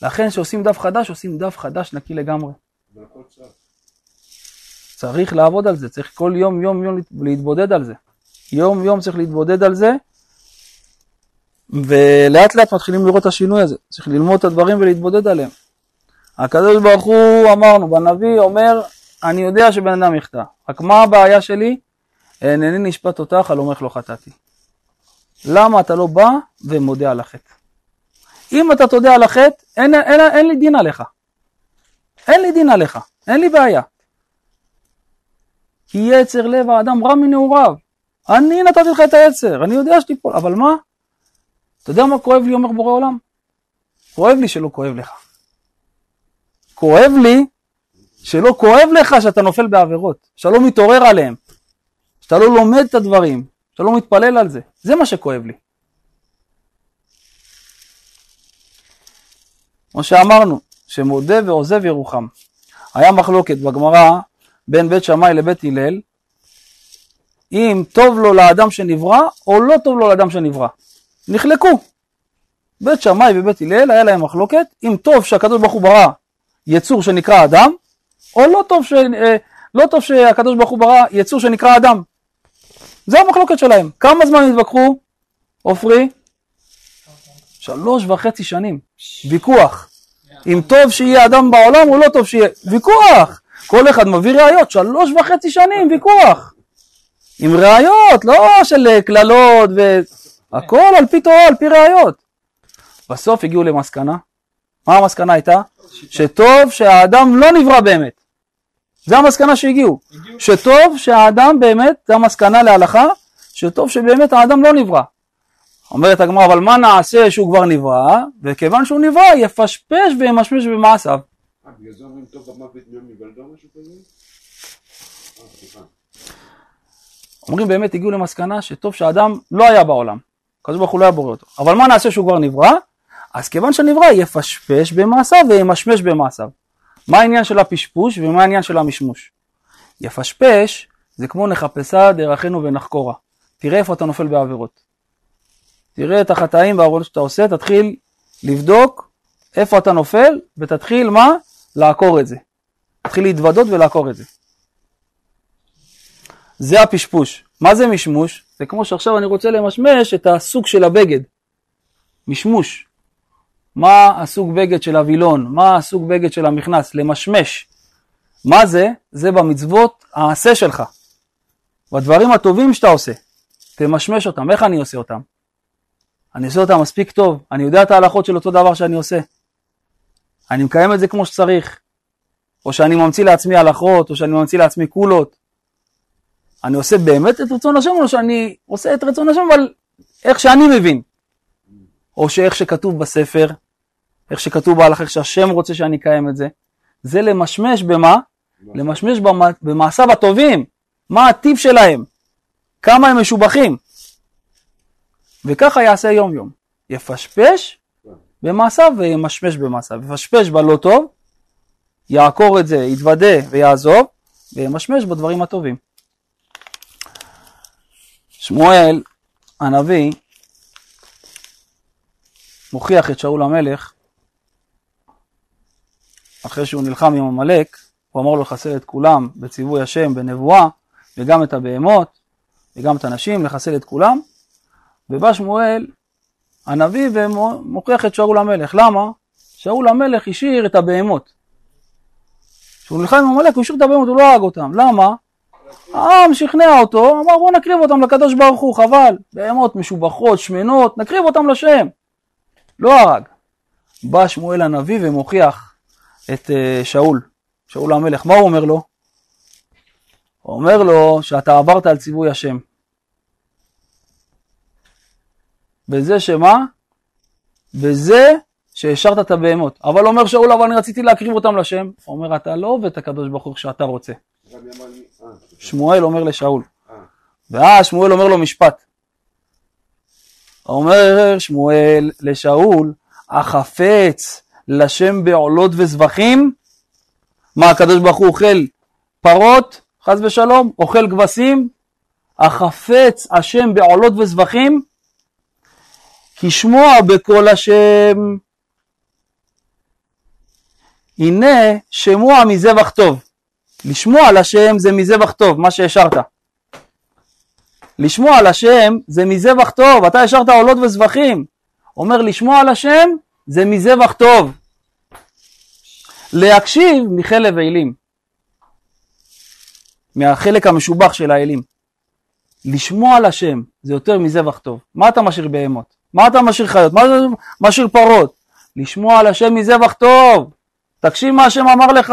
לכן כשעושים דף חדש, עושים דף חדש נקי לגמרי. צריך לעבוד על זה, צריך כל יום יום יום להתבודד על זה. יום יום צריך להתבודד על זה, ולאט לאט מתחילים לראות את השינוי הזה. צריך ללמוד את הדברים ולהתבודד עליהם. הקדוש ברוך הוא, אמרנו, בנביא אומר, אני יודע שבן אדם יחטא, רק מה הבעיה שלי? אינני נשפט אותך, על אומרך לא חטאתי. למה אתה לא בא ומודה על החטא? אם אתה תודה על החטא, אין, אין, אין, לי דין עליך. אין לי דין עליך, אין לי בעיה. כי יצר לב האדם רע מנעוריו. אני נתתי לך את היצר, אני יודע שתיפול, אבל מה? אתה יודע מה כואב לי, אומר בורא עולם? כואב לי שלא כואב לך. כואב לי שלא כואב לך שאתה נופל בעבירות, שאתה לא מתעורר עליהם, שאתה לא לומד את הדברים, שאתה לא מתפלל על זה. זה מה שכואב לי. כמו שאמרנו, שמודה ועוזב ירוחם. היה מחלוקת בגמרא בין בית שמאי לבית הלל, אם טוב לו לאדם שנברא או לא טוב לו לאדם שנברא. נחלקו. בית שמאי ובית הלל היה להם מחלוקת, אם טוב שהקדוש ברוך הוא ברא יצור שנקרא אדם, או לא טוב, ש... אה, לא טוב שהקדוש ברוך הוא ברא יצור שנקרא אדם. זה המחלוקת שלהם. כמה זמן התווכחו, עופרי? שלוש וחצי שנים. ויכוח. אם טוב שיהיה אדם בעולם או לא טוב שיהיה. ויכוח. כל אחד מביא ראיות. שלוש וחצי שנים ויכוח. עם ראיות, לא של אה, קללות ו... הכל על פי תורה, על פי ראיות. בסוף הגיעו למסקנה. מה המסקנה הייתה? שטוב שהאדם לא נברא באמת. זה המסקנה שהגיעו. שטוב שהאדם באמת, זה המסקנה להלכה, שטוב שבאמת האדם לא נברא. אומרת הגמרא, אבל מה נעשה שהוא כבר נברא? וכיוון שהוא נברא, יפשפש וימשמש במעשיו. אה, בגלל זה אומרים טוב במוות מיום היוולדו או משהו כזה? אה. אומרים באמת הגיעו למסקנה שטוב שהאדם לא היה בעולם. הקדוש ברוך הוא לא היה בורא אותו. אבל מה נעשה שהוא כבר נברא? אז כיוון שנברא יפשפש במעשיו וימשמש במעשיו. מה העניין של הפשפוש ומה העניין של המשמוש? יפשפש זה כמו נחפשה דרכנו ונחקורה. תראה איפה אתה נופל בעבירות. תראה את החטאים והעוונות שאתה עושה, תתחיל לבדוק איפה אתה נופל ותתחיל מה? לעקור את זה. תתחיל להתוודות ולעקור את זה. זה הפשפוש. מה זה משמוש? זה כמו שעכשיו אני רוצה למשמש את הסוג של הבגד. משמוש. מה הסוג בגד של הווילון? מה הסוג בגד של המכנס? למשמש. מה זה? זה במצוות העשה שלך. בדברים הטובים שאתה עושה. תמשמש אותם. איך אני עושה אותם? אני עושה אותם מספיק טוב. אני יודע את ההלכות של אותו דבר שאני עושה. אני מקיים את זה כמו שצריך. או שאני ממציא לעצמי הלכות, או שאני ממציא לעצמי קולות. אני עושה באמת את רצון השם, או שאני עושה את רצון השם, אבל איך שאני מבין. או שאיך שכתוב בספר, איך שכתוב בהלכה, איך שהשם רוצה שאני אקיים את זה. זה למשמש במה? למשמש במ- במעשיו הטובים. מה הטיב שלהם? כמה הם משובחים. וככה יעשה יום יום. יפשפש במעשיו וימשמש במעשיו. יפשפש בלא טוב, יעקור את זה, יתוודה ויעזוב, וימשמש בדברים הטובים. שמואל הנביא מוכיח את שאול המלך אחרי שהוא נלחם עם עמלק, הוא אמר לו לחסל את כולם בציווי השם בנבואה, וגם את הבהמות, וגם את הנשים, לחסל את כולם. ובא שמואל הנביא ומוכיח את שאול המלך. למה? שאול המלך השאיר את הבהמות. כשהוא נלחם עם עמלק הוא השאיר את הבהמות, הוא לא הרג אותם. למה? העם שכנע אותו, אמר בוא נקריב אותם לקדוש ברוך הוא, חבל. בהמות משובחות, שמנות, נקריב אותם לשם. לא הרג. בא שמואל הנביא ומוכיח את uh, שאול, שאול המלך. מה הוא אומר לו? הוא אומר לו שאתה עברת על ציווי השם. בזה שמה? בזה שהשארת את הבהמות. אבל אומר שאול, אבל אני רציתי להקריב אותם לשם. אומר, אתה לא עובד את הקדוש ברוך הוא כשאתה רוצה. שמואל אומר לשאול. ואז שמואל אומר לו משפט. אומר שמואל לשאול, החפץ לשם בעולות וזבחים? מה, הקדוש ברוך הוא אוכל פרות, חס ושלום? אוכל כבשים? החפץ השם בעולות וזבחים? כי שמוע בקול השם. הנה שמוע מזבח טוב. לשמוע על השם זה מזבח טוב, מה שהשארת. לשמוע על השם זה מזבח טוב, אתה השארת עולות וזבחים. אומר לשמוע על השם זה מזבח טוב. להקשיב מחלב אילים. מהחלק המשובח של האלים. לשמוע על השם זה יותר מזבח טוב. מה אתה משאיר בהמות? מה אתה משאיר חיות? מה אתה משאיר פרות? לשמוע על השם מזבח טוב. תקשיב מה השם אמר לך.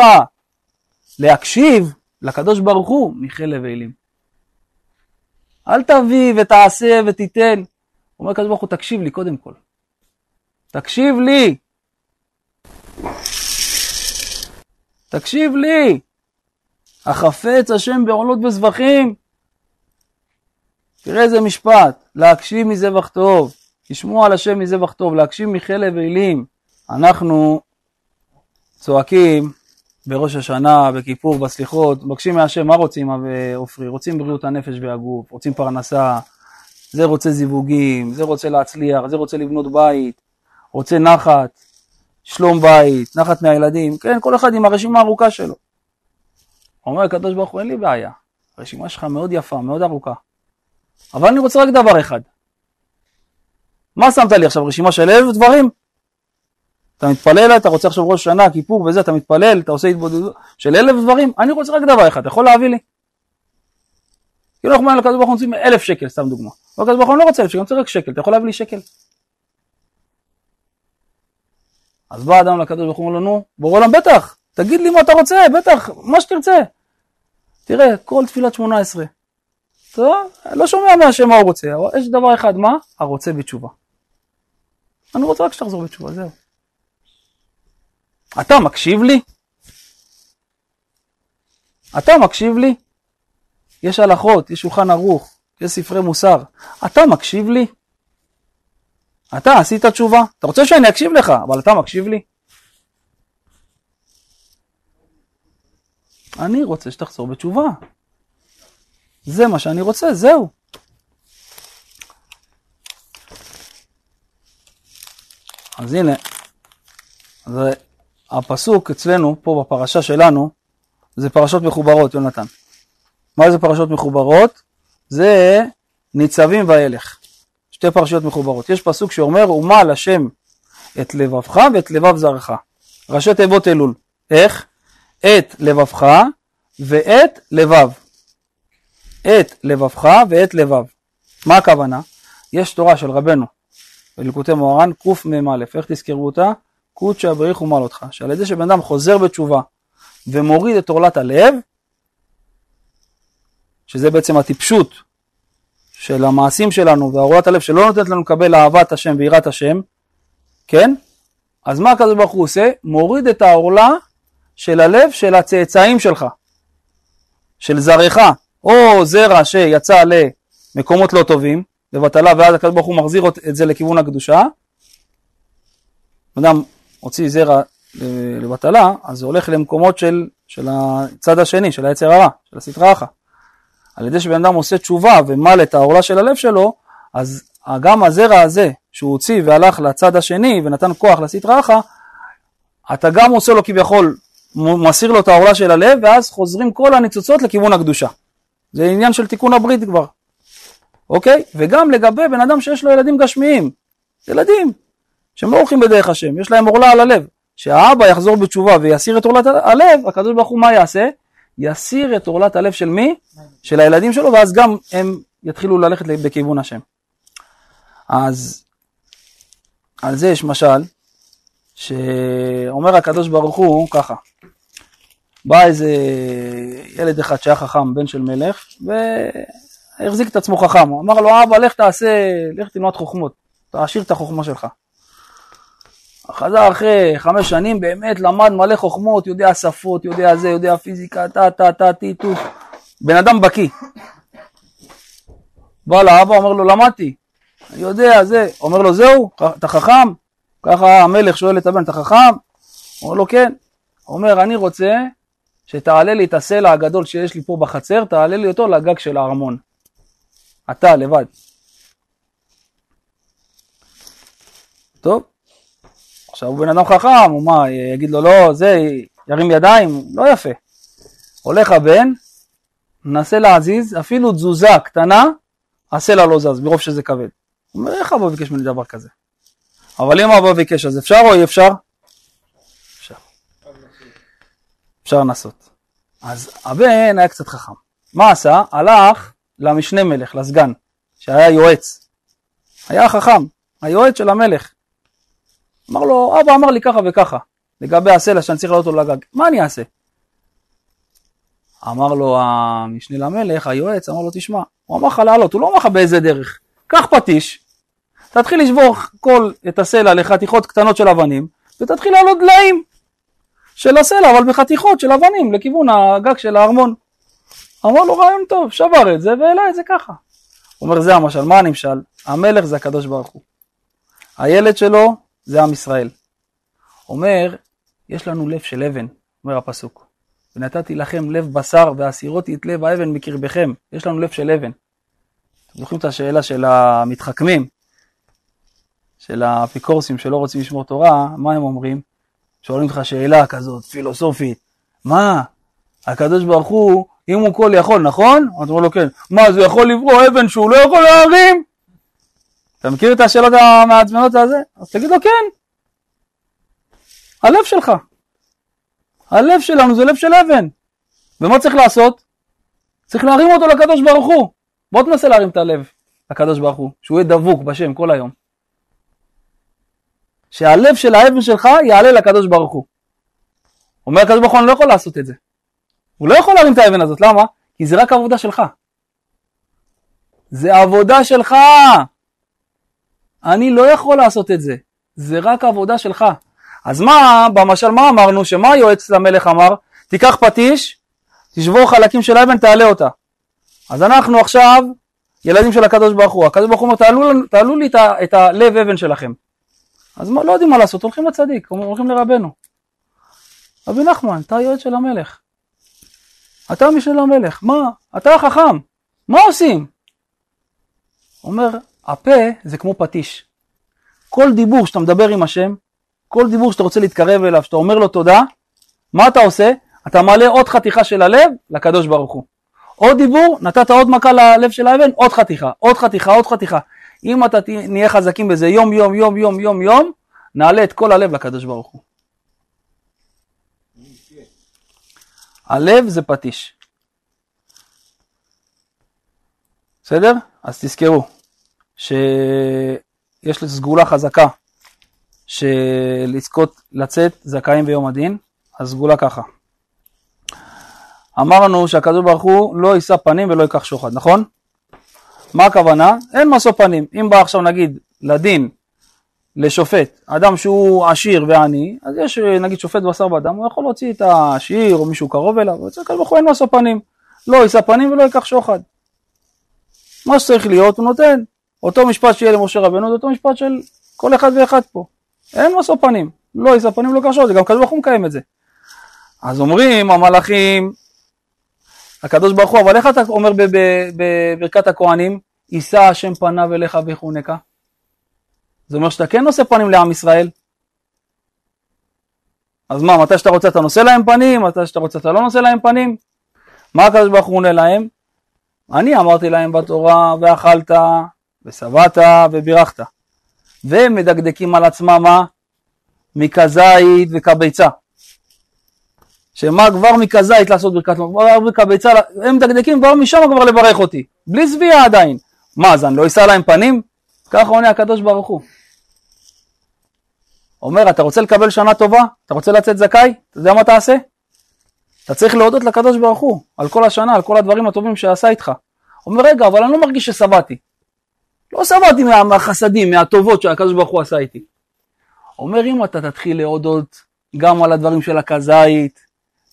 להקשיב לקדוש ברוך הוא מחלב אילים. אל תביא ותעשה ותיתן. אומר הקדוש ברוך הוא, תקשיב לי קודם כל. תקשיב לי. תקשיב לי. החפץ השם בעולות וזבחים. תראה איזה משפט, להקשיב מזבח טוב, לשמוע על השם מזבח טוב, להקשיב מחלב אלים. אנחנו צועקים בראש השנה, בכיפור, בסליחות, מבקשים מהשם, מה רוצים, עופרי? רוצים בריאות הנפש והגוף, רוצים פרנסה, זה רוצה זיווגים, זה רוצה להצליח, זה רוצה לבנות בית, רוצה נחת, שלום בית, נחת מהילדים, כן, כל אחד עם הרשימה הארוכה שלו. אומר הקדוש ברוך הוא, אין לי בעיה, הרשימה שלך מאוד יפה, מאוד ארוכה, אבל אני רוצה רק דבר אחד. מה שמת לי עכשיו, רשימה של אלף דברים? אתה מתפלל, אתה רוצה עכשיו ראש שנה, כיפור וזה, אתה מתפלל, אתה עושה התבודדות של אלף דברים, אני רוצה רק דבר אחד, אתה יכול להביא לי? כאילו אנחנו אומרים לקדוש ברוך הוא רוצים אלף שקל, סתם דוגמה. הקדוש ברוך הוא לא רוצה אלף שקל, אני רוצה רק שקל, אתה יכול להביא לי שקל? אז בא אדם לקדוש ברוך הוא אומר לו, נו, בורא עולם, בטח, תגיד לי מה אתה רוצה, בטח, מה שתרצה. תראה, כל תפילת שמונה עשרה. טוב, לא שומע מהשם מה הוא רוצה, אבל יש דבר אחד, מה? הרוצה בתשובה. אני רוצה רק שתחזור בתשובה, זהו. אתה מקשיב לי? אתה מקשיב לי? יש הלכות, יש שולחן ערוך, יש ספרי מוסר. אתה מקשיב לי? אתה עשית תשובה? אתה רוצה שאני אקשיב לך, אבל אתה מקשיב לי? אני רוצה שתחזור בתשובה. זה מה שאני רוצה, זהו. אז הנה, זה הפסוק אצלנו, פה בפרשה שלנו, זה פרשות מחוברות, יונתן. מה זה פרשות מחוברות? זה ניצבים וילך. שתי פרשיות מחוברות. יש פסוק שאומר, ומל השם את לבבך ואת לבב זרעך. ראשי תיבות אלול. איך? את לבבך ואת לבב. את לבבך ואת לבב. מה הכוונה? יש תורה של רבנו בליקוטי מוהר"ן קמ"א, איך תזכרו אותה? קודשא בריך אותך, שעל ידי שבן אדם חוזר בתשובה ומוריד את עורלת הלב, שזה בעצם הטיפשות של המעשים שלנו ועורלת הלב שלא נותנת לנו לקבל אהבת השם ויראת השם, כן? אז מה הקדוש ברוך הוא עושה? מוריד את העורלה של הלב של הצאצאים שלך, של זרעך, או זרע שיצא למקומות לא טובים, לבטלה, ואז הקדוש ברוך הוא מחזיר את זה לכיוון הקדושה. אדם הוציא זרע לבטלה, אז זה הולך למקומות של, של הצד השני, של היצר הרע, של הסטרא אחא. על ידי שבן אדם עושה תשובה ומל את העורלה של הלב שלו, אז גם הזרע הזה שהוא הוציא והלך לצד השני ונתן כוח לסטרא אחא, אתה גם עושה לו כביכול, מסיר לו את העורלה של הלב, ואז חוזרים כל הניצוצות לכיוון הקדושה. זה עניין של תיקון הברית כבר, אוקיי? וגם לגבי בן אדם שיש לו ילדים גשמיים, ילדים, שהם לא הולכים בדרך השם, יש להם עורלה על הלב. שהאבא יחזור בתשובה ויסיר את עורלת הלב, הקדוש ברוך הוא מה יעשה? יסיר את עורלת הלב של מי? של הילדים שלו, ואז גם הם יתחילו ללכת בכיוון השם. אז על זה יש משל, שאומר הקדוש ברוך הוא ככה, בא איזה ילד אחד שהיה חכם, בן של מלך, והחזיק את עצמו חכם, הוא אמר לו, אבא, לך תעשה, לך תלמד חוכמות, תעשיר את החוכמה שלך. חזר אחרי חמש שנים, באמת למד מלא חוכמות, יודע שפות, יודע זה, יודע פיזיקה, טה טה טה טי טו, בן אדם בקיא. בא לאבא, אומר לו, למדתי, אני יודע, זה, אומר לו, זהו, אתה חכם? ככה המלך שואל את הבן, אתה חכם? אומר לו, כן. אומר, אני רוצה שתעלה לי את הסלע הגדול שיש לי פה בחצר, תעלה לי אותו לגג של הארמון. אתה לבד. טוב, עכשיו הוא בן אדם חכם, הוא מה, יגיד לו לא, זה, ירים ידיים, לא יפה. הולך הבן, מנסה להזיז, אפילו תזוזה קטנה, הסלע לא זז, מרוב שזה כבד. הוא אומר, איך אבא ביקש ממני דבר כזה? אבל אם אבא ביקש, אז אפשר או אי אפשר? אפשר. אפשר לנסות. אז הבן היה קצת חכם. מה עשה? הלך למשנה מלך, לסגן, שהיה יועץ. היה חכם, היועץ של המלך. אמר לו, אבא אמר לי ככה וככה, לגבי הסלע שאני צריך לעלות אותו לגג, מה אני אעשה? אמר לו המשנה למלך, היועץ, אמר לו, תשמע, הוא אמר לך לעלות, הוא לא אמר לך באיזה דרך, קח פטיש, תתחיל לשבור כל את הסלע לחתיכות קטנות של אבנים, ותתחיל לעלות דליים של הסלע, אבל בחתיכות של אבנים, לכיוון הגג של הארמון. אמר לו רעיון טוב, שבר את זה והעלה את זה ככה. הוא אומר, זה המשל. מה הנמשל? המלך זה הקדוש ברוך הוא. הילד שלו זה עם ישראל. אומר, יש לנו לב של אבן, אומר הפסוק. ונתתי לכם לב בשר והסירותי את לב האבן מקרבכם. יש לנו לב של אבן. אתם זוכרים את השאלה של המתחכמים, של האפיקורסים שלא רוצים לשמור תורה, מה הם אומרים? שואלים אותך שאלה כזאת, פילוסופית, מה, הקדוש ברוך הוא, אם הוא כל יכול, נכון? אתה אומר לו כן. מה, זה יכול לברוא אבן שהוא לא יכול להרים? אתה מכיר את השאלות המעצבנות הזה? אז תגיד לו כן. הלב שלך. הלב שלנו זה לב של אבן. ומה צריך לעשות? צריך להרים אותו לקדוש ברוך הוא. בוא תנסה להרים את הלב לקדוש ברוך הוא, שהוא יהיה דבוק בשם כל היום. שהלב של האבן שלך יעלה לקדוש ברוך הוא. אומר הקדוש ברוך הוא, אני לא יכול לעשות את זה. הוא לא יכול להרים את האבן הזאת, למה? כי זה רק עבודה שלך. זה עבודה שלך. אני לא יכול לעשות את זה. זה רק עבודה שלך. אז מה, במשל מה אמרנו? שמה היועץ למלך אמר? תיקח פטיש, תשבור חלקים של האבן, תעלה אותה. אז אנחנו עכשיו ילדים של הקדוש ברוך הוא. הקדוש ברוך הוא אומר, תעלו, תעלו לי את הלב אבן שלכם. אז מה, לא יודעים מה לעשות, הולכים לצדיק, הולכים לרבנו. רבי נחמן, אתה היועץ של המלך. אתה משל המלך, מה? אתה החכם, מה עושים? אומר, הפה זה כמו פטיש. כל דיבור שאתה מדבר עם השם, כל דיבור שאתה רוצה להתקרב אליו, שאתה אומר לו תודה, מה אתה עושה? אתה מעלה עוד חתיכה של הלב לקדוש ברוך הוא. עוד דיבור, נתת עוד מכה ללב של האבן, עוד חתיכה, עוד חתיכה, עוד חתיכה. אם אתה נהיה חזקים בזה יום יום יום יום יום יום, נעלה את כל הלב לקדוש ברוך הוא. הלב זה פטיש. בסדר? אז תזכרו שיש סגולה חזקה שלזכות לצאת זכאים ביום הדין, אז סגולה ככה. אמרנו שהקדוש ברוך הוא לא יישא פנים ולא ייקח שוחד, נכון? מה הכוונה? אין משוא פנים. אם בא עכשיו נגיד לדין לשופט, אדם שהוא עשיר ועני, אז יש נגיד שופט בשר ודם, הוא יכול להוציא את העשיר או מישהו קרוב אליו, הוא צריך ברוך אין משוא פנים. לא יישא פנים ולא ייקח שוחד. מה שצריך להיות הוא נותן. אותו משפט שיהיה למשה רבנו זה אותו משפט של כל אחד ואחד פה. אין משוא פנים. לא יישא פנים ולא ייקח שוחד, גם הקדוש ברוך מקיים את זה. אז אומרים המלאכים, הקדוש ברוך הוא, אבל איך אתה אומר בברכת הכהנים, יישא השם פניו אליך ויחונקה? זה אומר שאתה כן נושא פנים לעם ישראל. אז מה, מתי שאתה רוצה אתה נושא להם פנים, מתי שאתה רוצה אתה לא נושא להם פנים? מה הקדוש ברוך הוא עונה להם? אני אמרתי להם בתורה, ואכלת, ושבעת, ובירכת. והם מדקדקים על עצמם מה? מכזית וכביצה. שמה כבר מכזית לעשות ברכת מכביצה, הם מדקדקים כבר משם כבר לברך אותי, בלי שביעה עדיין. מה, אז אני לא אשא להם פנים? ככה עונה הקדוש ברוך הוא. אומר, אתה רוצה לקבל שנה טובה? אתה רוצה לצאת זכאי? אתה יודע מה תעשה? אתה צריך להודות לקדוש ברוך הוא על כל השנה, על כל הדברים הטובים שעשה איתך. אומר, רגע, אבל אני לא מרגיש ששבעתי. לא שבעתי מה, מהחסדים, מהטובות שהקדוש ברוך הוא עשה איתי. אומר, אם אתה תתחיל להודות גם על הדברים של הכזית,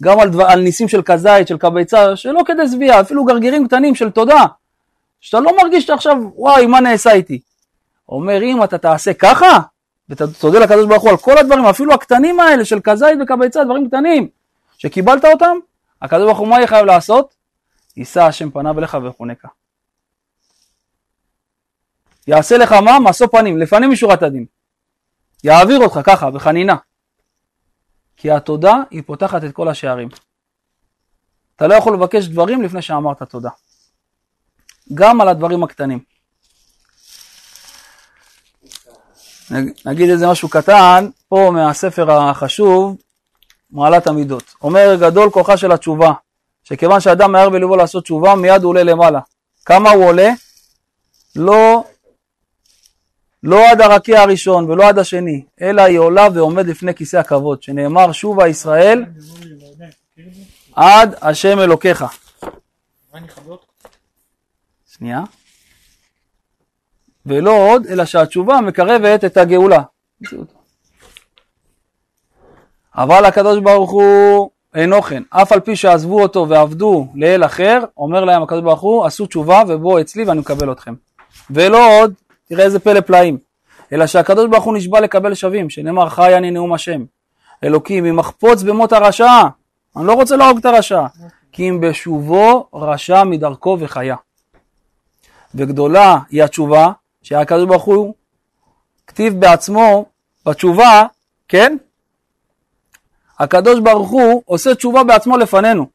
גם על, דבר, על ניסים של כזית, של קביצה, שלא כדי שביעה, אפילו גרגירים קטנים של תודה, שאתה לא מרגיש שאתה עכשיו, וואי, מה נעשה איתי? אומר, אם אתה תעשה ככה, ותודה לקדוש ברוך הוא על כל הדברים, אפילו הקטנים האלה של כזית וקביצה, דברים קטנים, שקיבלת אותם, הקדוש ברוך הוא מה יהיה חייב לעשות? יישא השם פניו אליך ויחונקה. יעשה לך מה? משוא פנים, לפנים משורת הדין. יעביר אותך ככה, בחנינה. כי התודה היא פותחת את כל השערים. אתה לא יכול לבקש דברים לפני שאמרת תודה. גם על הדברים הקטנים. נגיד איזה משהו קטן, פה מהספר החשוב, מעלת המידות. אומר גדול כוחה של התשובה, שכיוון שאדם מהר בלבו לעשות תשובה, מיד הוא עולה למעלה. כמה הוא עולה? לא, לא עד הרקיע הראשון ולא עד השני, אלא היא עולה ועומד לפני כיסא הכבוד, שנאמר שובה ישראל עד השם אלוקיך. שנייה. ולא עוד, אלא שהתשובה מקרבת את הגאולה. אבל הקדוש ברוך הוא אינו כן, אף על פי שעזבו אותו ועבדו לאל אחר, אומר להם הקדוש ברוך הוא, עשו תשובה ובואו אצלי ואני מקבל אתכם. ולא עוד, תראה איזה פלא פלאים, אלא שהקדוש ברוך הוא נשבע לקבל שווים, שנאמר חי אני נאום השם. אלוקים, אם אחפוץ במות הרשע, אני לא רוצה להרוג את הרשע, כי אם בשובו רשע מדרכו וחיה. וגדולה היא התשובה, שהקדוש ברוך הוא כתיב בעצמו בתשובה, כן? הקדוש ברוך הוא עושה תשובה בעצמו לפנינו,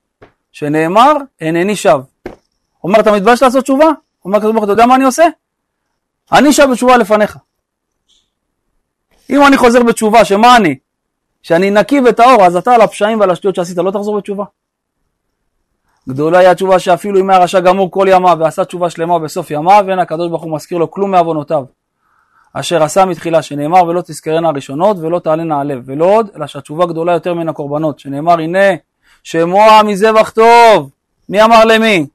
שנאמר, הנני שב. אומר, אתה מתבייש לעשות תשובה? אומר הקדוש ברוך הוא, אתה יודע מה אני עושה? אני שב בתשובה לפניך. אם אני חוזר בתשובה, שמה אני? שאני נקי וטהור, אז אתה על הפשעים ועל השטויות שעשית, לא תחזור בתשובה. גדולה היא התשובה שאפילו אם היה רשע גמור כל ימיו ועשה תשובה שלמה בסוף ימיו, ואין הקדוש ברוך הוא מזכיר לו כלום מעוונותיו. אשר עשה מתחילה, שנאמר ולא תזכרנה הראשונות ולא תעלנה הלב, ולא עוד, אלא שהתשובה גדולה יותר מן הקורבנות, שנאמר הנה שמוע מזבח טוב, מי אמר למי?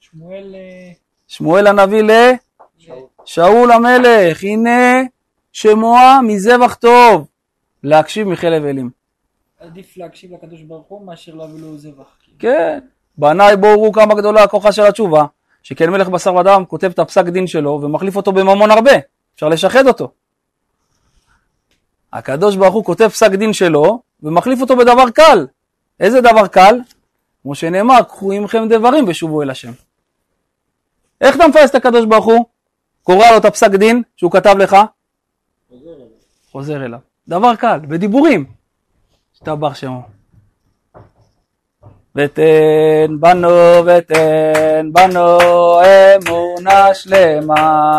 שמואל... אה, שמואל הנביא לשאול המלך, הנה שמוע מזבח טוב, להקשיב מחלב אלים. עדיף להקשיב לקדוש ברוך הוא מאשר להביא לו זבח. כן, בניי בואו ראו כמה גדולה הכוחה של התשובה, שכן מלך בשר ודם כותב את הפסק דין שלו ומחליף אותו בממון הרבה, אפשר לשחד אותו. הקדוש ברוך הוא כותב פסק דין שלו ומחליף אותו בדבר קל. איזה דבר קל? כמו שנאמר, קחו עמכם דברים ושובו אל השם. איך אתה מפייס את הקדוש ברוך הוא? קורא לו את הפסק דין שהוא כתב לך? חוזר אליו. דבר קל, בדיבורים. השתבח שמו. ותן בנו ותן בנו אמונה שלמה.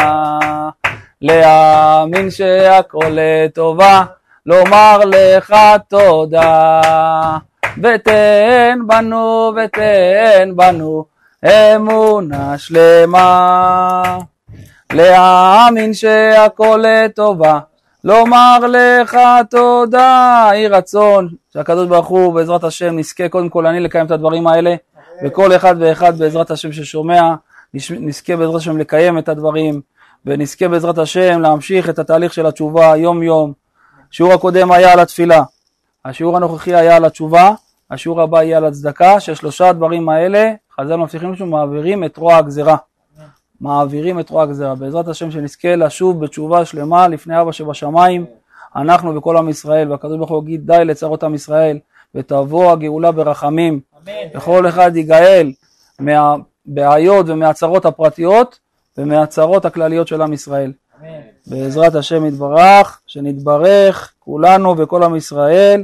להאמין שהכל לטובה לומר לך תודה. ותן בנו ותן בנו אמונה שלמה. להאמין שהכל לטובה לומר לך תודה, יהי רצון שהקדוש ברוך הוא בעזרת השם נזכה קודם כל אני לקיים את הדברים האלה וכל אחד ואחד בעזרת השם ששומע נזכה בעזרת השם לקיים את הדברים ונזכה בעזרת השם להמשיך את התהליך של התשובה יום יום. השיעור הקודם היה על התפילה, השיעור הנוכחי היה על התשובה, השיעור הבא יהיה על הצדקה, ששלושה הדברים האלה חז"ל מבטיחים שהוא מעבירים את רוע הגזירה. מעבירים את רוע הגזירה. בעזרת השם שנזכה לשוב בתשובה שלמה לפני אבא שבשמיים, אנחנו וכל עם ישראל, והקדוש ברוך הוא יגיד די לצרות עם ישראל, ותבוא הגאולה ברחמים, וכל אחד ייגאל מהבעיות ומהצרות הפרטיות ומהצרות הכלליות של עם ישראל. בעזרת השם יתברך, שנתברך כולנו וכל עם ישראל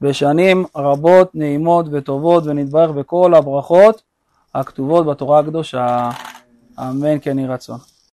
בשנים רבות, נעימות וטובות, ונתברך בכל הברכות הכתובות בתורה הקדושה. אמן כן יהי רצון.